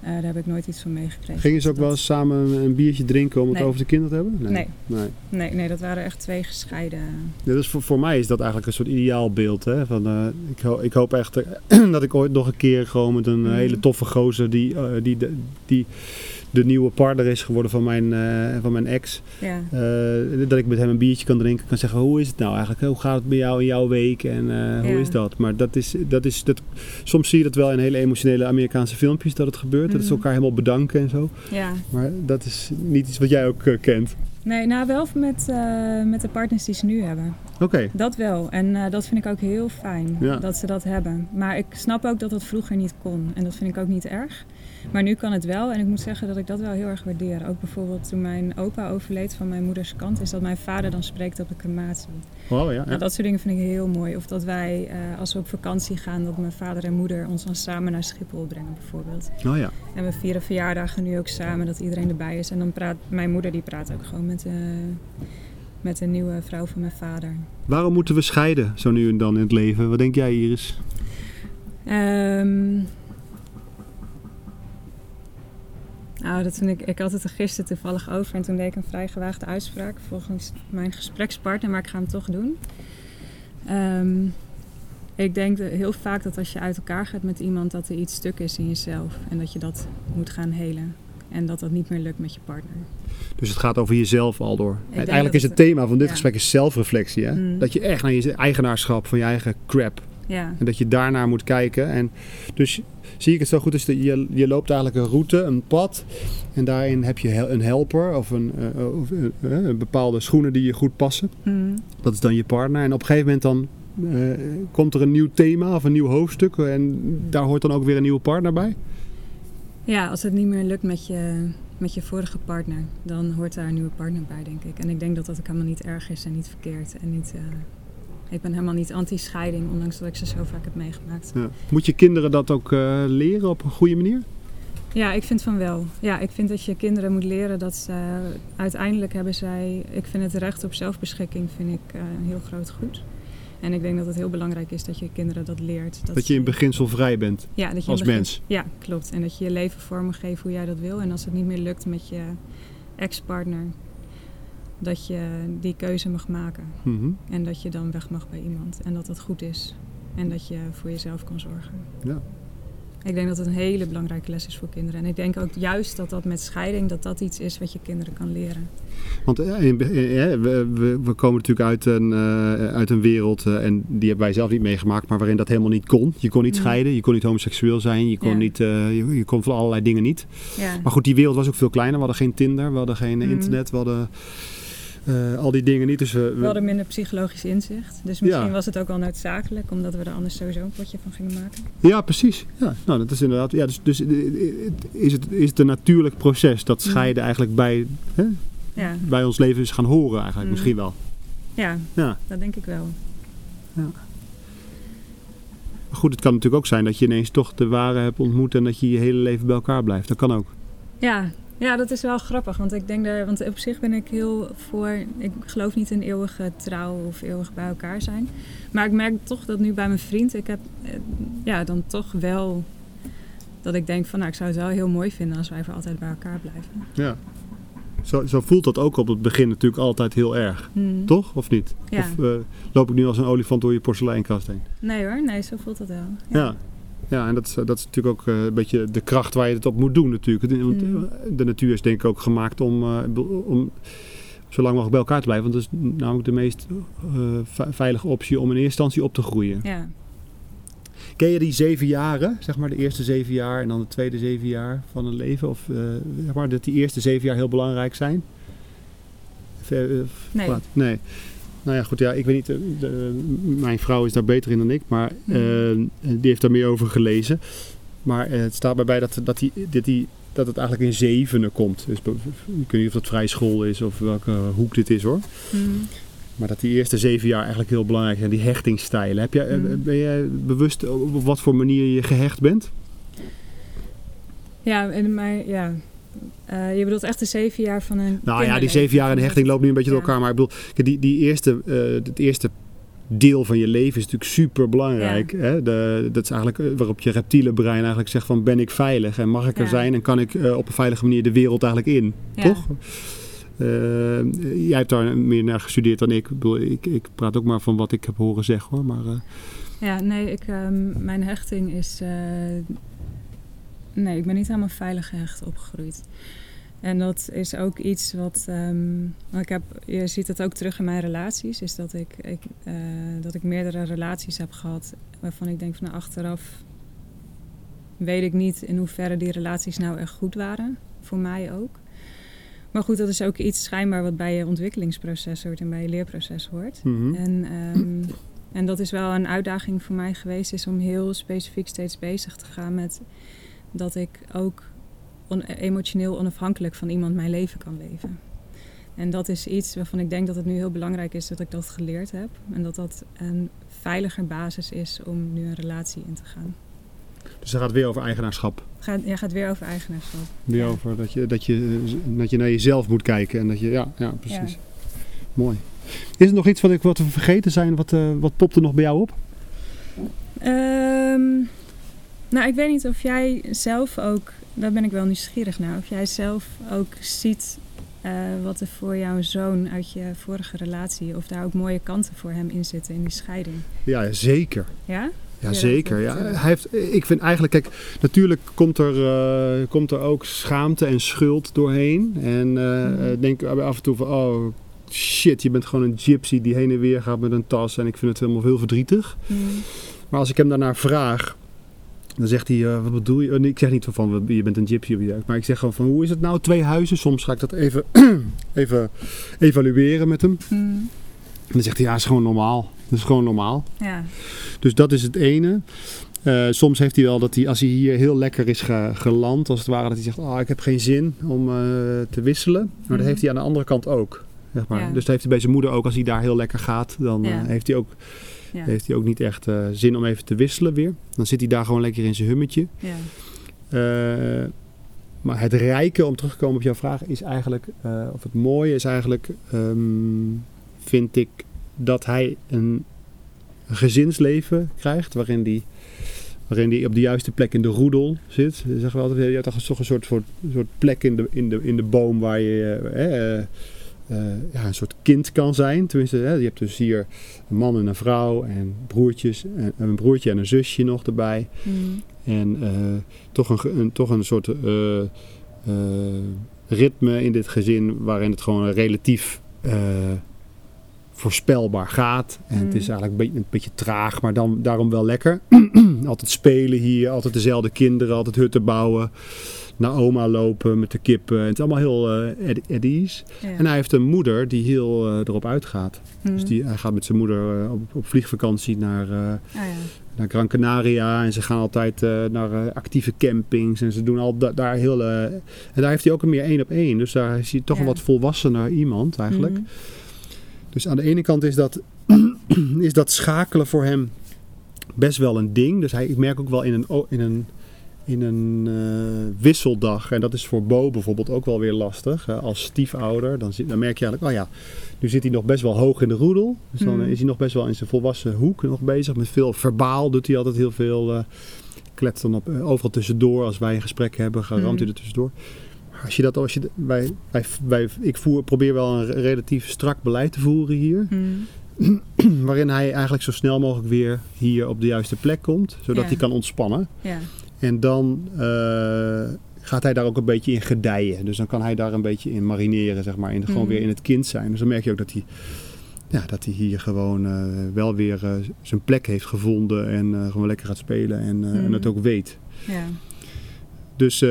Eh, daar heb ik nooit iets van meegekregen. Gingen ze ook Dat- wel eens samen een, biertje drinken om het Nee. over de kinderen te hebben? Nee. nee. Nee, nee, dat waren echt twee gescheiden. Ja, dus voor, voor mij is dat eigenlijk een soort ideaalbeeld. Hè? Van, eh, ik, ho- ik hoop echt eh, dat ik ooit nog een keer gewoon met een Mhm. hele toffe gozer die, die, de, die de nieuwe partner is geworden van mijn, eh, van mijn ex. Ja, Eh, dat ik met hem een biertje kan drinken. Kan zeggen, hoe is het nou eigenlijk? Hoe gaat het bij jou in jouw week? En eh, hoe is dat? Maar dat is, dat is, dat, soms zie je dat wel in hele emotionele Amerikaanse filmpjes dat het gebeurt. Dat ze Mhm. elkaar helemaal bedanken en zo. ja. Maar dat is niet iets wat jij ook kent. Nee, nou wel met, met de partners die ze nu hebben. Oké. Dat wel. En dat vind ik ook heel fijn Ja. dat ze dat hebben. Maar ik snap ook dat dat vroeger niet kon. En dat vind ik ook niet erg. Maar nu kan het wel. En ik moet zeggen dat ik dat wel heel erg waardeer. Ook bijvoorbeeld toen mijn opa overleed van mijn moeders kant, is dat mijn vader dan spreekt op de crematie. Oh ja. ja. Nou, dat soort dingen vind ik heel mooi. Of dat wij, eh, als we op vakantie gaan, dat mijn vader en moeder ons dan samen naar Schiphol brengen bijvoorbeeld. Oh ja. En we vieren verjaardagen nu ook samen, dat iedereen erbij is. En dan praat mijn moeder, die praat ook gewoon met, eh, met de nieuwe vrouw van mijn vader. Waarom moeten we scheiden zo nu en dan in het leven? Wat denk jij, Iris? Ehm, Nou, dat toen ik, ik had het er gisteren toevallig over en toen deed ik een vrij gewaagde uitspraak volgens mijn gesprekspartner, maar ik ga hem toch doen. Ehm, ik denk heel vaak dat als je uit elkaar gaat met iemand, dat er iets stuk is in jezelf en dat je dat moet gaan helen. En dat dat niet meer lukt met je partner. Dus het gaat over jezelf al door. Eigenlijk is het het- thema van dit ja. gesprek is zelfreflectie. Hè? Mm. Dat je echt naar je eigenaarschap van je eigen crap. Ja, En dat je daarnaar moet kijken. En dus zie ik het zo goed. Dus dat je, je loopt eigenlijk een route, een pad. En daarin heb je een helper of een, eh, of, eh, eh, bepaalde schoenen die je goed passen. Mm. Dat is dan je partner. En op een gegeven moment dan komt er een nieuw thema of een nieuw hoofdstuk. En daar hoort dan ook weer een nieuwe partner bij. ja als het niet meer lukt met je, met je vorige partner, dan hoort daar een nieuwe partner bij, denk ik. En ik denk dat dat ook helemaal niet erg is en niet verkeerd. En niet, ik ben helemaal niet anti-scheiding, ondanks dat ik ze zo vaak heb meegemaakt. Ja. Moet je kinderen dat ook eh, leren op een goede manier? Ja, ik vind van wel. Ja, ik vind dat je kinderen moet leren dat ze uiteindelijk hebben zij. Ik vind het recht op zelfbeschikking vind ik eh, een heel groot goed. En ik denk dat het heel belangrijk is dat je kinderen dat leert. Dat je in beginsel vrij bent ja, dat je als begin- mens. Ja, klopt. En dat je je leven vormen geeft hoe jij dat wil. En als het niet meer lukt met je ex-partner, dat je die keuze mag maken. Mhm. En dat je dan weg mag bij iemand. En dat dat goed is. En dat je voor jezelf kan zorgen. Ja. Ik denk dat het een hele belangrijke les is voor kinderen. En ik denk ook juist dat dat met scheiding, dat dat iets is wat je kinderen kan leren. Want eh, in- eh, eh, we, we, komen natuurlijk uit een, eh, uit een wereld, eh, en die hebben wij zelf niet meegemaakt, maar waarin dat helemaal niet kon. Je kon niet Mhm. scheiden, je kon niet homoseksueel zijn, je kon, Ja. niet, eh, je, je kon van allerlei dingen niet. Ja, Maar goed, die wereld was ook veel kleiner. We hadden geen Tinder, we hadden geen eh, Mhm. internet, we hadden eh, al die dingen niet. Dus we, we hadden minder psychologisch inzicht. Dus misschien Ja. was het ook wel noodzakelijk, omdat we er anders sowieso een potje van gingen maken. Ja, precies. Ja, nou, dat is inderdaad. Ja, dus dus eh, is, het, is het een natuurlijk proces dat Mhm. scheiden eigenlijk bij, hè, Ja, bij ons leven is gaan horen, eigenlijk Mhm. misschien wel. ja, Ja. dat denk ik wel. Maar goed, het kan natuurlijk ook zijn dat je ineens toch de ware hebt ontmoet en dat je je hele leven bij elkaar blijft. Dat kan ook. Ja, ja, dat is wel grappig. Want ik denk daar, want op zich ben ik heel voor. Ik geloof niet in eeuwige trouw of eeuwig bij elkaar zijn. Maar ik merk toch dat nu bij mijn vriend, ik heb eh, ja, dan toch wel dat ik denk van nou, ik zou het wel heel mooi vinden als wij voor altijd bij elkaar blijven. Ja. Zo, zo voelt dat ook op het begin natuurlijk altijd heel erg. Hmm. Toch? Of niet? Ja. Of eh, loop ik nu als een olifant door je porseleinkast heen? Nee hoor, nee, zo voelt dat wel. Ja. Ja, en dat is, dat is natuurlijk ook eh, een beetje de kracht waar je het op moet doen natuurlijk. Want eh, Mm. de natuur is denk ik ook gemaakt om, eh, om zo lang mogelijk bij elkaar te blijven. Want dat is namelijk de meest eh, ve- veilige optie om in eerste instantie op te groeien. Ja. Ken je die zeven jaren, zeg maar de eerste zeven jaar en dan de tweede zeven jaar van een leven? Of eh, zeg maar dat die eerste zeven jaar heel belangrijk zijn? Ver- eh, Nee. laat- nee. Nou ja, goed, ja, ik weet niet, eh, de- mijn vrouw is daar beter in dan ik, maar Mhm. eh, die heeft daar meer over gelezen. Maar eh, het staat bij bij dat, dat, die, dat, die, dat het eigenlijk in zevenen komt. Dus ik weet niet of dat vrij school is of welke hoek dit is hoor. Hmm. Maar dat die eerste zeven jaar eigenlijk heel belangrijk zijn, die hechtingsstijlen. Heb jij, Mhm. Ben jij bewust op wat voor manier je gehecht bent? Ja, en maar ja. Eh, je bedoelt echt de zeven jaar van een. Nou ja, die zeven jaar in de hechting lopen nu een beetje door elkaar. Maar ik bedoel, die, die eerste, eh, het eerste deel van je leven is natuurlijk super belangrijk. Hè? De, dat is eigenlijk eh, waarop je reptiele brein eigenlijk zegt van ben ik veilig en mag ik er Ja. zijn en kan ik op een veilige manier de wereld eigenlijk in. Toch? Jij hebt daar meer naar gestudeerd dan ik. Ik, bedoel, ik. ik praat ook maar van wat ik heb horen zeggen hoor. Maar, Ja, nee, ik, ehm, mijn hechting is. Nee, ik ben niet helemaal veilig gehecht opgegroeid. En dat is ook iets wat. ehm, ik heb, je ziet het ook terug in mijn relaties. Is dat ik, ik, eh, dat ik meerdere relaties heb gehad. waarvan ik denk van nou, achteraf. weet ik niet in hoeverre die relaties nou echt goed waren. Voor mij ook. Maar goed, dat is ook iets schijnbaar wat bij je ontwikkelingsproces hoort en bij je leerproces hoort. mhm. En, ehm, en dat is wel een uitdaging voor mij geweest, is om heel specifiek steeds bezig te gaan met dat ik ook on- emotioneel onafhankelijk van iemand mijn leven kan leven. En dat is iets waarvan ik denk dat het nu heel belangrijk is dat ik dat geleerd heb. En dat dat een veiliger basis is om nu een relatie in te gaan. Dus het gaat weer over eigenaarschap. Gaat, jij gaat weer over eigenaarschap. Weer Ja. over dat je, dat, je, dat je naar jezelf moet kijken. En dat je, ja, ja precies. Ja. Mooi. Is er nog iets wat, ik, wat we vergeten zijn? Wat, eh, wat popt er nog bij jou op? Ehm, nou, ik weet niet of jij zelf ook daar ben ik wel nieuwsgierig naar. Of jij zelf ook ziet eh, wat er voor jouw zoon uit je vorige relatie, of daar ook mooie kanten voor hem in zitten in die scheiding. Ja, zeker. Ja? Ja, zeker. Ja, hij heeft, ik vind eigenlijk, kijk, natuurlijk komt er, uh, komt er ook schaamte en schuld doorheen. En uh, mm. denk af en toe van, oh shit, je bent gewoon een gypsy die heen en weer gaat met een tas. En ik vind het helemaal heel verdrietig. Mm. Maar als ik hem daarnaar vraag, dan zegt hij, uh, wat bedoel je? ik zeg niet van, je bent een gypsy. Maar ik zeg gewoon van, hoe is het nou? Twee huizen. Soms ga ik dat even, even evalueren met hem. Mm. En dan zegt hij, ja, is gewoon normaal. Dat is gewoon normaal. Ja. Dus dat is het ene. Uh, soms heeft hij wel dat hij, als hij hier heel lekker is ge, geland, als het ware, dat hij zegt: Oh, ik heb geen zin om uh, te wisselen. Maar mm. dat mhm. heeft hij aan de andere kant ook. Zeg maar. Ja. Dus dat heeft hij bij zijn moeder ook. Als hij daar heel lekker gaat, dan ja. uh, heeft, hij ook, ja. heeft hij ook niet echt zin om even te wisselen weer. Dan zit hij daar gewoon lekker in zijn hummetje. maar het rijke, om terug te komen op jouw vraag, is eigenlijk, of het mooie is eigenlijk, um, vind ik dat hij een gezinsleven krijgt waarin die waarin hij op de juiste plek in de roedel zit. Zeggen we altijd, je hebt toch een soort, soort, soort plek in de, in, de, in de boom waar je eh, eh, ja, een soort kind kan zijn. Tenminste, je hebt dus hier een man en een vrouw en broertjes. En, een broertje en een zusje nog erbij. Mm. En uh, toch, een, een, toch een soort uh, ritme in dit gezin waarin het gewoon relatief voorspelbaar gaat. En het is mm. eigenlijk een beetje, een beetje traag, maar dan, daarom wel lekker. altijd spelen hier, altijd dezelfde kinderen, altijd hutten bouwen. Naar oma lopen met de kippen. Het is allemaal heel uh. En hij heeft een moeder die heel uh, erop uitgaat. Mm. Dus die, hij gaat met zijn moeder uh, op, op, vliegvakantie naar, uh, ja. naar Gran Canaria. En ze gaan altijd naar actieve campings. En ze doen al da daar heel... en daar heeft hij ook een meer één op één. Dus daar is hij toch een wat volwassener iemand eigenlijk. Mm. Dus aan de ene kant is dat, is dat schakelen voor hem best wel een ding. Dus hij, ik merk ook wel in een, in een, in een uh, wisseldag, en dat is voor Bo bijvoorbeeld ook wel weer lastig. als stiefouder, dan, dan merk je eigenlijk, oh ja, nu zit hij nog best wel hoog in de roedel. Dus dan mm. is hij nog best wel in zijn volwassen hoek nog bezig. Met veel verbaal doet hij altijd heel veel. Uh, klet dan op, overal tussendoor. Als wij een gesprek hebben, ramt mm. hij er tussendoor als je dat, als je, wij, wij, wij, ik voer, probeer wel een relatief strak beleid te voeren hier. Hmm. waarin hij eigenlijk zo snel mogelijk weer hier op de juiste plek komt. Zodat hij kan ontspannen. Ja. En dan uh, gaat hij daar ook een beetje in gedijen. Dus dan kan hij daar een beetje in marineren, zeg maar. In, gewoon hmm. weer in het kind zijn. Dus dan merk je ook dat hij, ja, dat hij hier gewoon uh, wel weer uh, zijn plek heeft gevonden. En gewoon lekker gaat spelen en, mm. en het ook weet. Ja. Dus,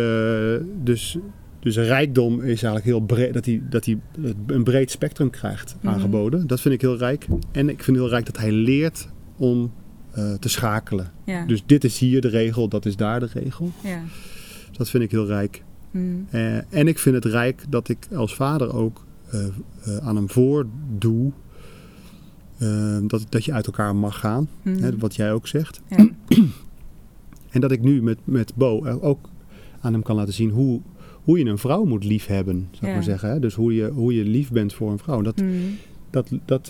dus dus rijkdom is eigenlijk heel breed, dat hij, dat hij een breed spectrum krijgt mhm. aangeboden. Dat vind ik heel rijk. En ik vind heel rijk dat hij leert om uh, te schakelen. Ja. Dus dit is hier de regel, dat is daar de regel. Ja. Dat vind ik heel rijk. Mm. Uh, en ik vind het rijk dat ik als vader ook uh, aan hem voordoe dat, dat je uit elkaar mag gaan. Mm. Hè, wat jij ook zegt. Ja. en dat ik nu met, met Bo ook aan hem kan laten zien hoe hoe je een vrouw moet liefhebben, zou ik maar zeggen. Hè? Dus hoe je, hoe je lief bent voor een vrouw. Dat, mm. dat, dat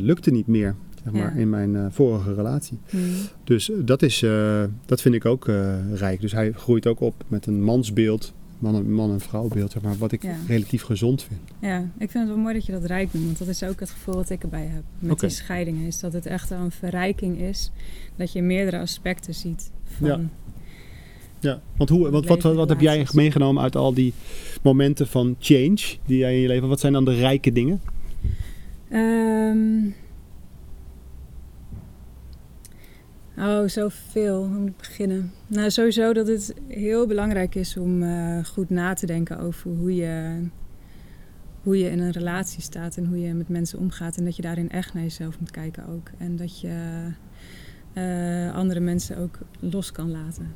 lukte niet meer zeg maar, in mijn uh, vorige relatie. Mm. Dus dat, is, uh, dat vind ik ook rijk. Dus hij groeit ook op met een mansbeeld, man- man- en vrouwbeeld, zeg maar, wat ik ja. relatief gezond vind. Ja, ik vind het wel mooi dat je dat rijk noemt, want dat is ook het gevoel wat ik erbij heb met okay. die scheidingen. Is dat het echt een verrijking is, dat je meerdere aspecten ziet van... Ja ja, want hoe, wat, wat, wat, heb jij meegenomen uit al die momenten van change die jij in je leven? Wat zijn dan de rijke dingen? Um, oh, zoveel. Om te beginnen. Nou, sowieso dat het heel belangrijk is om uh, goed na te denken over hoe je, hoe je in een relatie staat en hoe je met mensen omgaat. En dat je daarin echt naar jezelf moet kijken ook. En dat je uh, andere mensen ook los kan laten.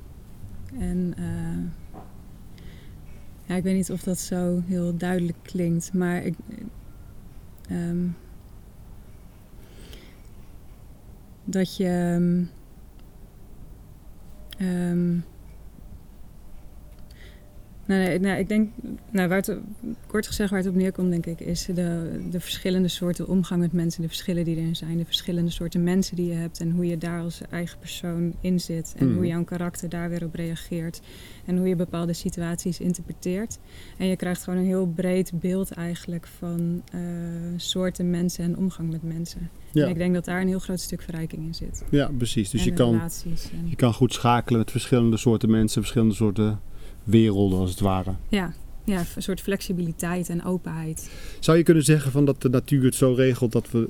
En uh, ja, ik weet niet of dat zo heel duidelijk klinkt, maar ik. Um, dat je. Um, Nee, nee, nee, ik denk, nou, waar het, kort gezegd waar het op neerkomt, denk ik, is de, de verschillende soorten omgang met mensen, de verschillen die er zijn, de verschillende soorten mensen die je hebt en hoe je daar als eigen persoon in zit en hoe jouw karakter daar weer op reageert en hoe je bepaalde situaties interpreteert. En je krijgt gewoon een heel breed beeld eigenlijk van eh, soorten mensen en omgang met mensen. Ja. En ik denk dat daar een heel groot stuk verrijking in zit. Ja, precies. Dus en je kan. En, je kan goed schakelen met verschillende soorten mensen, verschillende soorten werelden als het ware. ja, ja, een soort flexibiliteit en openheid. Zou je kunnen zeggen van dat de natuur het zo regelt dat we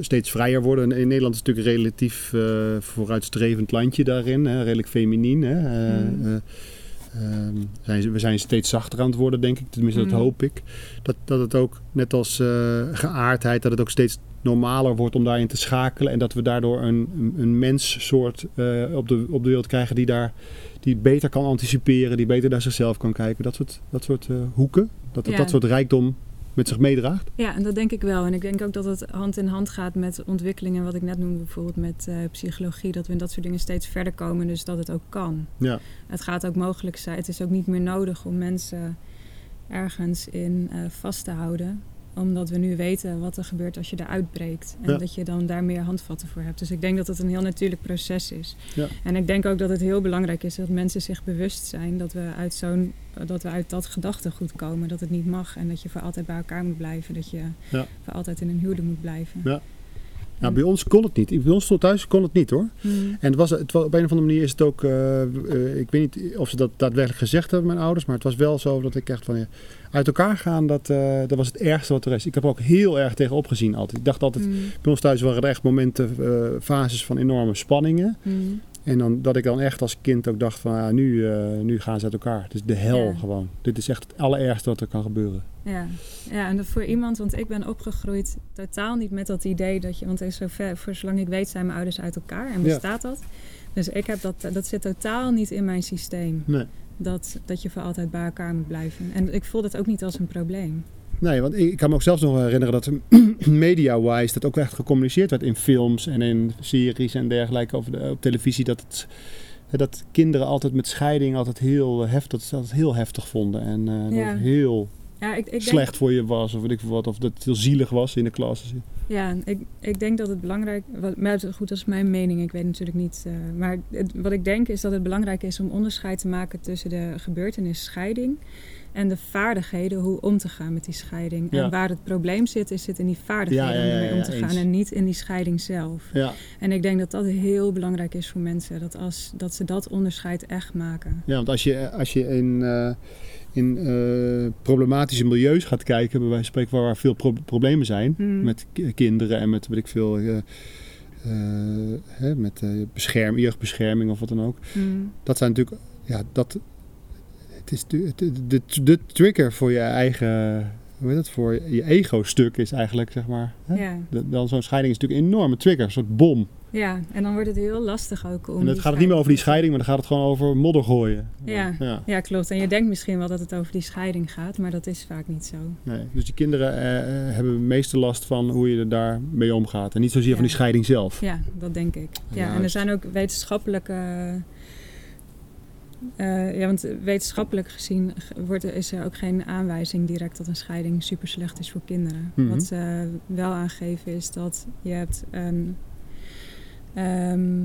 steeds vrijer worden? En in Nederland is het natuurlijk een relatief eh, vooruitstrevend landje daarin, hè? redelijk feminien. Hè? Eh, Mm. eh, ehm, zijn we zijn steeds zachter aan het worden, denk ik. Tenminste, dat Mm. hoop ik. Dat, dat het ook, net als eh, geaardheid, dat het ook steeds normaler wordt om daarin te schakelen. En dat we daardoor een, een, een menssoort eh, op, de, op de wereld krijgen die daar die beter kan anticiperen, die beter naar zichzelf kan kijken. Dat soort, dat soort eh, hoeken, dat Ja. dat soort rijkdom met zich meedraagt. Ja, en dat denk ik wel. En ik denk ook dat het hand in hand gaat met ontwikkelingen, wat ik net noemde, bijvoorbeeld met eh, psychologie, dat we in dat soort dingen steeds verder komen, dus dat het ook kan. Ja. Het gaat ook mogelijk zijn. Het is ook niet meer nodig om mensen ergens in eh, vast te houden, omdat we nu weten wat er gebeurt als je eruit breekt. En Ja. dat je dan daar meer handvatten voor hebt. Dus ik denk dat het een heel natuurlijk proces is. Ja. En ik denk ook dat het heel belangrijk is dat mensen zich bewust zijn dat we uit zo'n dat we uit dat gedachtegoed komen. Dat het niet mag en dat je voor altijd bij elkaar moet blijven. Dat je Ja. voor altijd in een huwelijk moet blijven. Nou, bij ons kon het niet. Bij ons stond thuis kon het niet hoor. Hmm. En het was, het op een of andere manier is het ook, eh, eh, ik weet niet of ze dat daadwerkelijk gezegd hebben, mijn ouders, maar het was wel zo dat ik echt van ja, uit elkaar gaan, dat, eh, dat was het ergste wat er is. Ik heb er ook heel erg tegen opgezien altijd. Ik dacht altijd, Hmm. bij ons thuis waren er echt momenten, fases van enorme spanningen. Hmm. En dan, dat ik dan echt als kind ook dacht van ja, nu, eh, nu gaan ze uit elkaar. Het is de hel Ja. gewoon. Dit is echt het allerergste wat er kan gebeuren. Ja. ja, en voor iemand, want ik ben opgegroeid totaal niet met dat idee dat je, want er is zover, voor zolang ik weet zijn mijn ouders uit elkaar en Ja. bestaat dat. Dus ik heb dat, dat zit totaal niet in mijn systeem. Nee. Dat, dat je voor altijd bij elkaar moet blijven. En ik voel dat ook niet als een probleem. Nee, want ik kan me ook zelfs nog herinneren dat media-wise dat ook echt gecommuniceerd werd in films en in series en dergelijke over de, op televisie. Dat, het, dat kinderen altijd met scheiding altijd heel, eh, heftig, dat heel heftig vonden. En dat het heel Ja, ik, ik denk, slecht voor je was of weet ik wat. Of dat het heel zielig was in de klas. Ja, ik, ik denk dat het belangrijk wat, maar goed, dat is mijn mening. Ik weet natuurlijk niet. eh, maar het- wat ik denk is dat het belangrijk is om onderscheid te maken tussen de gebeurtenis scheiding en de vaardigheden hoe om te gaan met die scheiding. Ja. En waar het probleem zit, is zit in die vaardigheden Ja, ja, ja, om ermee om ja, te eens. gaan en niet in die scheiding zelf. Ja, En ik denk dat dat heel belangrijk is voor mensen. Dat, als, dat ze dat onderscheid echt maken. ja want als je, als je in, eh, in eh, problematische milieus gaat kijken, bij wijze van spreken waar veel pro- problemen zijn. Hmm. met ki- kinderen en met weet ik veel, eh, hè, met eh, bescherm, jeugdbescherming of wat dan ook. Hmm. Dat zijn natuurlijk, ja, dat, het is de, de, de, de trigger voor je eigen, hoe heet dat, voor je ego-stuk is eigenlijk, zeg maar. Hè? Ja. De- Dan zo'n scheiding is natuurlijk een enorme trigger, een soort bom. ja, en dan wordt het heel lastig ook om. en dan gaat het niet meer over die scheiding- maar dan gaat het gewoon over modder gooien. Ja. ja. Ja, klopt. En je denkt misschien wel dat het over die scheiding gaat, maar dat is vaak niet zo. Nee. Dus die kinderen eh, eh, hebben het meeste last van hoe je er daar mee omgaat. En niet zozeer van die scheiding zelf. Ja, dat denk ik. Ja, en er zijn ook wetenschappelijke. Eh, ja, want wetenschappelijk gezien wordt, er- is er ook geen aanwijzing direct dat een scheiding super slecht is voor kinderen. Mhm. Wat ze wel aangeven is dat je hebt een. ehm,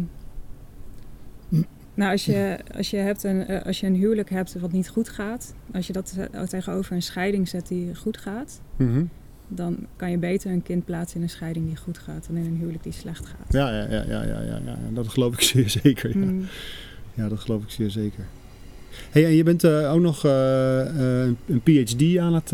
nou, als je, als, je hebt een, eh, als je een huwelijk hebt wat niet goed gaat, als je dat eh, tegenover een scheiding zet die goed gaat, Mhm. dan kan je beter een kind plaatsen in een scheiding die goed gaat dan in een huwelijk die slecht gaat. Ja, ja, ja, ja, ja, ja, ja. dat geloof ik zeer zeker. Ja. Mm. Ja, dat geloof ik zeer zeker. Hey, en je bent eh, ook nog eh, eh, een PhD aan het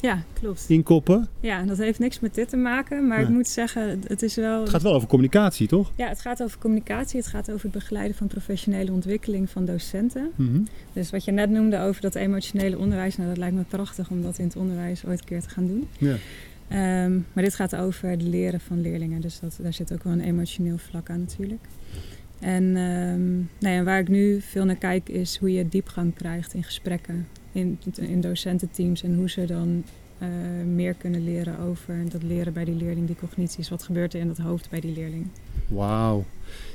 Ja, klopt. inkoppen. Ja, en dat heeft niks met dit te maken, maar ik moet zeggen, het is wel... Het gaat wel over communicatie, toch? Ja, het gaat over communicatie, het gaat over het begeleiden van professionele ontwikkeling van docenten. Mhm. Dus wat je net noemde over dat emotionele onderwijs, nou dat lijkt me prachtig om dat in het onderwijs ooit een keer te gaan doen. Ja. Ehm, maar dit gaat over het leren van leerlingen, dus dat, daar zit ook wel een emotioneel vlak aan natuurlijk. En ehm, nou ja, waar ik nu veel naar kijk is hoe je diepgang krijgt in gesprekken in, in docententeams en hoe ze dan eh, meer kunnen leren over dat leren bij die leerling, die cognities. Wat gebeurt er in dat hoofd bij die leerling? Wauw.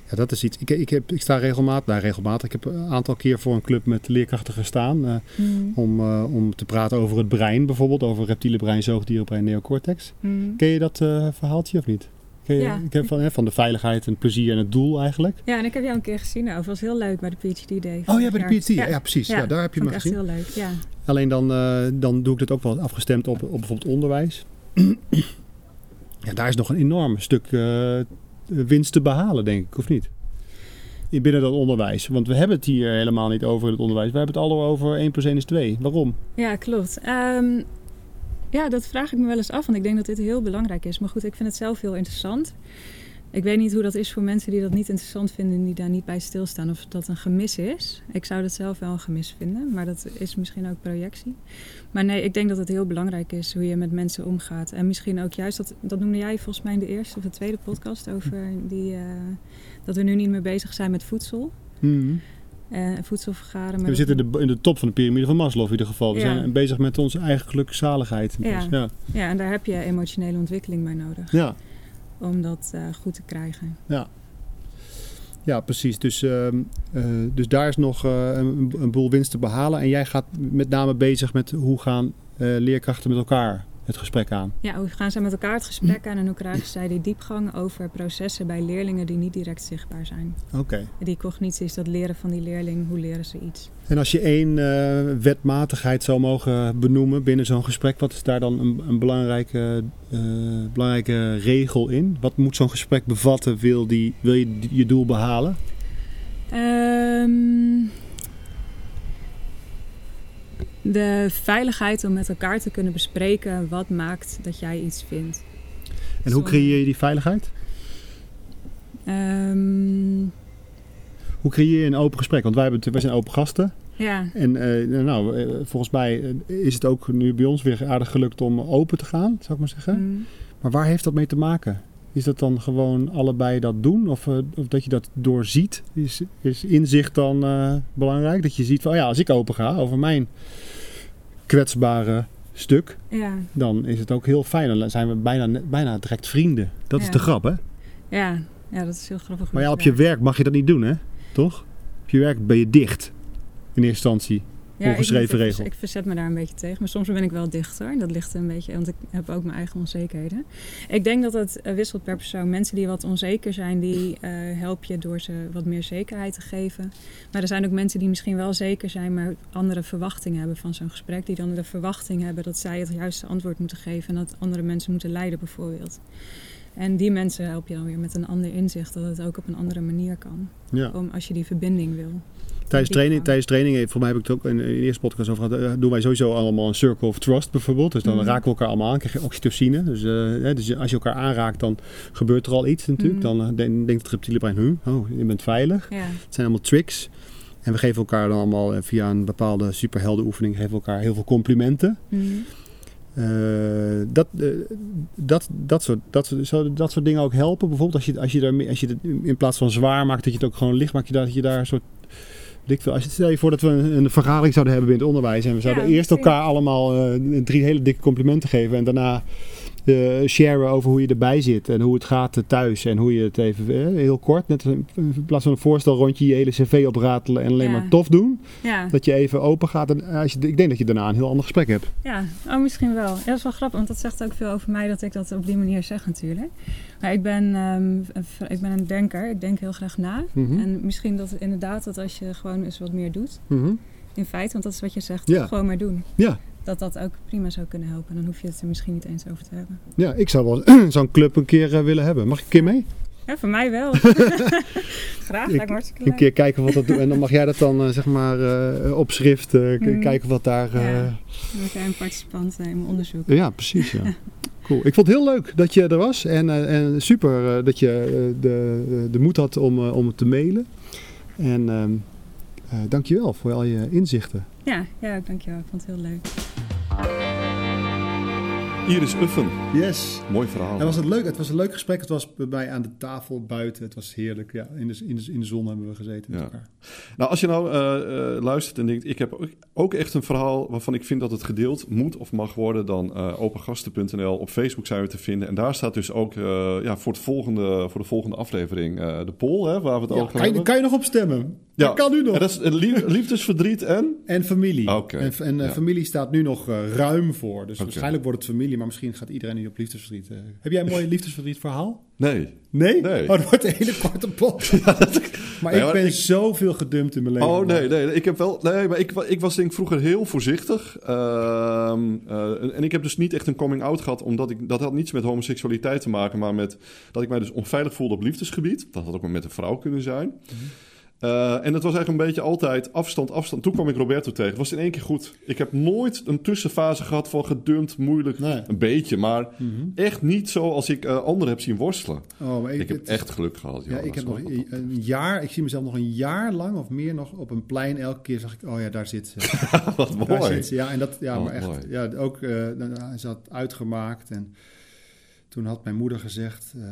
Ja, dat is iets. Ik, ik, heb, ik sta regelmatig, nou regelmatig, ik heb een aantal keer voor een club met leerkrachten gestaan. Uh, mm. om, uh, om te praten over het brein bijvoorbeeld, over reptiele brein, zoogdierenbrein, neocortex. Mm. Ken je dat verhaaltje of niet? Ja. Ik heb van, hè, van de veiligheid en het plezier en het doel eigenlijk. Ja, en ik heb jou een keer gezien. Nou, het was heel leuk bij de PhD Day. Oh ja, bij de PhD. Ja, ja precies. Ja, daar heb je me gezien. echt heel leuk, ja. Alleen dan, dan doe ik het ook wel afgestemd op, op bijvoorbeeld onderwijs. ja, daar is nog een enorm stuk winst te behalen, denk ik, of niet? binnen dat onderwijs. Want we hebben het hier helemaal niet over het onderwijs. We hebben het al over 1 plus 1 is 2. Waarom? Ja, klopt. Um, ja, dat vraag ik me wel eens af. Want ik denk dat dit heel belangrijk is. Maar goed, ik vind het zelf heel interessant. Ik weet niet hoe dat is voor mensen die dat niet interessant vinden en die daar niet bij stilstaan. Of dat een gemis is. Ik zou dat zelf wel een gemis vinden, maar dat is misschien ook projectie. Maar nee, ik denk dat het heel belangrijk is hoe je met mensen omgaat. En misschien ook juist, dat, dat noemde jij volgens mij in de eerste of de tweede podcast over die, uh, dat we nu niet meer bezig zijn met voedsel. Mm. Uh, voedsel vergaren. we zitten in de, in de, top van de piramide van Maslow in ieder geval. We ja. zijn bezig met onze eigen gelukzaligheid. Ja. ja. Ja. en daar heb je emotionele ontwikkeling bij nodig. Ja om dat uh, goed te krijgen. Ja, ja precies. Dus, uh, uh, dus daar is nog een, een, boel winst te behalen. En jij gaat met name bezig met hoe gaan leerkrachten met elkaar het gesprek aan? Ja, hoe gaan zij met elkaar het gesprek aan en hoe krijgen zij die diepgang over processen bij leerlingen die niet direct zichtbaar zijn? Oké. Die cognitie is dat leren van die leerling, hoe leren ze iets? En als je één uh, wetmatigheid zou mogen benoemen binnen zo'n gesprek, wat is daar dan een, een belangrijke, uh, belangrijke regel in? Wat moet zo'n gesprek bevatten, wil, die, wil je je doel behalen? Um, de veiligheid om met elkaar te kunnen bespreken wat maakt dat jij iets vindt. En hoe creëer je die veiligheid? Um, hoe creëer je een open gesprek? Want wij, hebben, wij zijn open gasten. Ja. En uh, nou, uh, volgens mij is het ook nu bij ons weer aardig gelukt om open te gaan, zou ik maar zeggen. Mm. Maar waar heeft dat mee te maken? Is dat dan gewoon allebei dat doen? Of, uh, of dat je dat doorziet? Is, is inzicht dan belangrijk? Dat je ziet van, oh ja, als ik open ga over mijn kwetsbare stuk, ja. dan is het ook heel fijn. Dan zijn we bijna, bijna direct vrienden. Dat ja. is de grap, hè? Ja. ja, dat is heel grappig. Maar ja, op je werk mag je dat niet doen, hè? Toch? Op je werk ben je dicht. In eerste instantie. Ja, ongeschreven ik, regel. Ik, verzet me daar een beetje tegen. Maar soms ben ik wel dichter. Dat ligt een beetje, want ik heb ook mijn eigen onzekerheden. Ik denk dat het wisselt per persoon. Mensen die wat onzeker zijn, die uh, help je door ze wat meer zekerheid te geven. Maar er zijn ook mensen die misschien wel zeker zijn, maar andere verwachtingen hebben van zo'n gesprek. Die dan de verwachting hebben dat zij het juiste antwoord moeten geven. En dat andere mensen moeten leiden bijvoorbeeld. En die mensen help je dan weer met een ander inzicht dat het ook op een andere manier kan. Ja. Om, als je die verbinding wil. Tijdens training, tijdens training, voor mij heb ik het ook in, in de eerste podcast over gehad, uh, doen wij sowieso allemaal een circle of trust bijvoorbeeld. Dus dan Mhm. raken we elkaar allemaal aan, krijg je oxytocine. Dus, eh, hè, dus als je elkaar aanraakt, dan gebeurt er al iets natuurlijk. Mhm. Dan denkt het reptiele brein, oh, je bent veilig. Het zijn allemaal tricks. En we geven elkaar dan allemaal eh, via een bepaalde superheldenoefening geven we elkaar heel veel complimenten. Eh, dat, eh, dat, dat, soort, dat, zou dat soort dingen ook helpen. Bijvoorbeeld als je, als je, daar, als je het in plaats van zwaar maakt, dat je het ook gewoon licht maakt. Dat je daar een soort... weet Ik veel, als je, stel je voor dat we een, een vergadering zouden hebben binnen het onderwijs. En we zouden Ja, eerst elkaar allemaal eh, drie hele dikke complimenten geven. En daarna eh, sharen over hoe je erbij zit. En hoe het gaat eh, thuis. En hoe je het even eh, heel kort. Net in plaats van een voorstelrondje je hele cv opratelen. En alleen Ja. maar tof doen. ja. Dat je even open gaat. En als je, ik denk dat je daarna een heel ander gesprek hebt. Ja, oh, misschien wel. Ja, dat is wel grappig, want dat zegt ook veel over mij dat ik dat op die manier zeg natuurlijk. Maar ik ben, ehm, ik ben een denker, ik denk heel graag na. Mhm. En misschien dat inderdaad dat als je gewoon eens wat meer doet, Mhm. in feite, want dat is wat je zegt, Ja. gewoon maar doen. Ja. Dat dat ook prima zou kunnen helpen. Dan hoef je het er misschien niet eens over te hebben. Ja, ik zou wel zo'n club een keer eh, willen hebben. Mag ik een keer mee? Ja, voor mij wel. graag, lijkt me hartstikke Een leuk. keer kijken wat dat doet. En dan mag jij dat dan eh, zeg maar eh, op schrift Mm. kijken wat daar... Ja. Dan jij een participant eh, in mijn onderzoek. ja. precies. Ja. Cool. Ik vond het heel leuk dat je er was. En, en super dat je de, de moed had om, om het te mailen. En ehm eh dankjewel voor al je inzichten. Ja, ja, dankjewel. Ik vond het heel leuk. Iris Uffen. Yes. Mooi verhaal. En was het, leuk? het was een leuk gesprek. Het was bij aan de tafel buiten. Het was heerlijk. Ja, in, de, in, de, in de zon hebben we gezeten met Ja. elkaar. Nou, als je nou eh, eh, luistert en denkt, ik heb ook, echt een verhaal waarvan ik vind dat het gedeeld moet of mag worden, dan eh opengasten.nl. Op Facebook zijn we te vinden. En daar staat dus ook ja, voor, het volgende, voor de volgende aflevering de poll, hè, waar we het Ja, over kan, je, kan je nog op stemmen? Dat kan nu nog. En dat is lie- liefdesverdriet en... En familie. En, en ja. familie staat nu nog ruim voor. Dus waarschijnlijk wordt het familie, maar misschien gaat iedereen nu op liefdesverdriet. eh. Heb jij een mooi liefdesverdriet verhaal? Nee. Nee? Nee. Oh, dat wordt een hele korte pot. maar Nee, ik ben zoveel gedumpt in mijn leven. Oh nee, nee, ik heb wel. Nee, maar ik, ik was denk ik vroeger heel voorzichtig. Ehm, eh, en- ik heb dus niet echt een coming out gehad, omdat ik dat had niets met homoseksualiteit te maken, maar met dat ik mij dus onveilig voelde op liefdesgebied. Dat had ook maar met een vrouw kunnen zijn. Eh, en het was eigenlijk een beetje altijd afstand, afstand. Toen kwam ik Roberto tegen. Het was in één keer goed. Ik heb nooit een tussenfase gehad van gedumpt, moeilijk. Nee. Een beetje, maar Mhm. echt niet zo als ik eh, anderen heb zien worstelen. Oh, maar Ik, heb het- echt geluk gehad. Ja, ik Dat heb nog een jaar, ik zie mezelf nog een jaar lang of meer nog op een plein. Elke keer zag ik, oh ja, daar zit ze. Wat Daar mooi. zit ze. Ja, en dat, ja, Oh, maar echt, mooi. ja, ook, dan- ze had uitgemaakt en toen had mijn moeder gezegd, eh,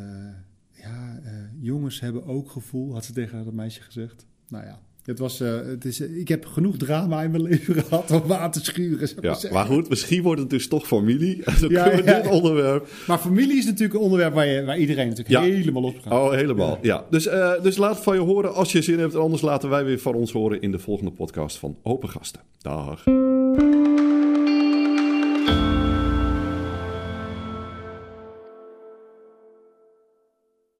ja, eh, jongens hebben ook gevoel, had ze tegen dat meisje gezegd. Nou ja, het was, eh, het is, ik heb genoeg drama in mijn leven gehad om aan te schuren. Ja, maar goed, misschien wordt het dus toch familie. Dan Ja, kunnen we ja. dit onderwerp Maar familie is natuurlijk een onderwerp waar, je, waar iedereen natuurlijk helemaal op gaat. Oh, helemaal. Ja. Dus, eh, dus laat van je horen als je zin hebt. Anders laten wij weer van ons horen in de volgende podcast van Open Gasten. Dag.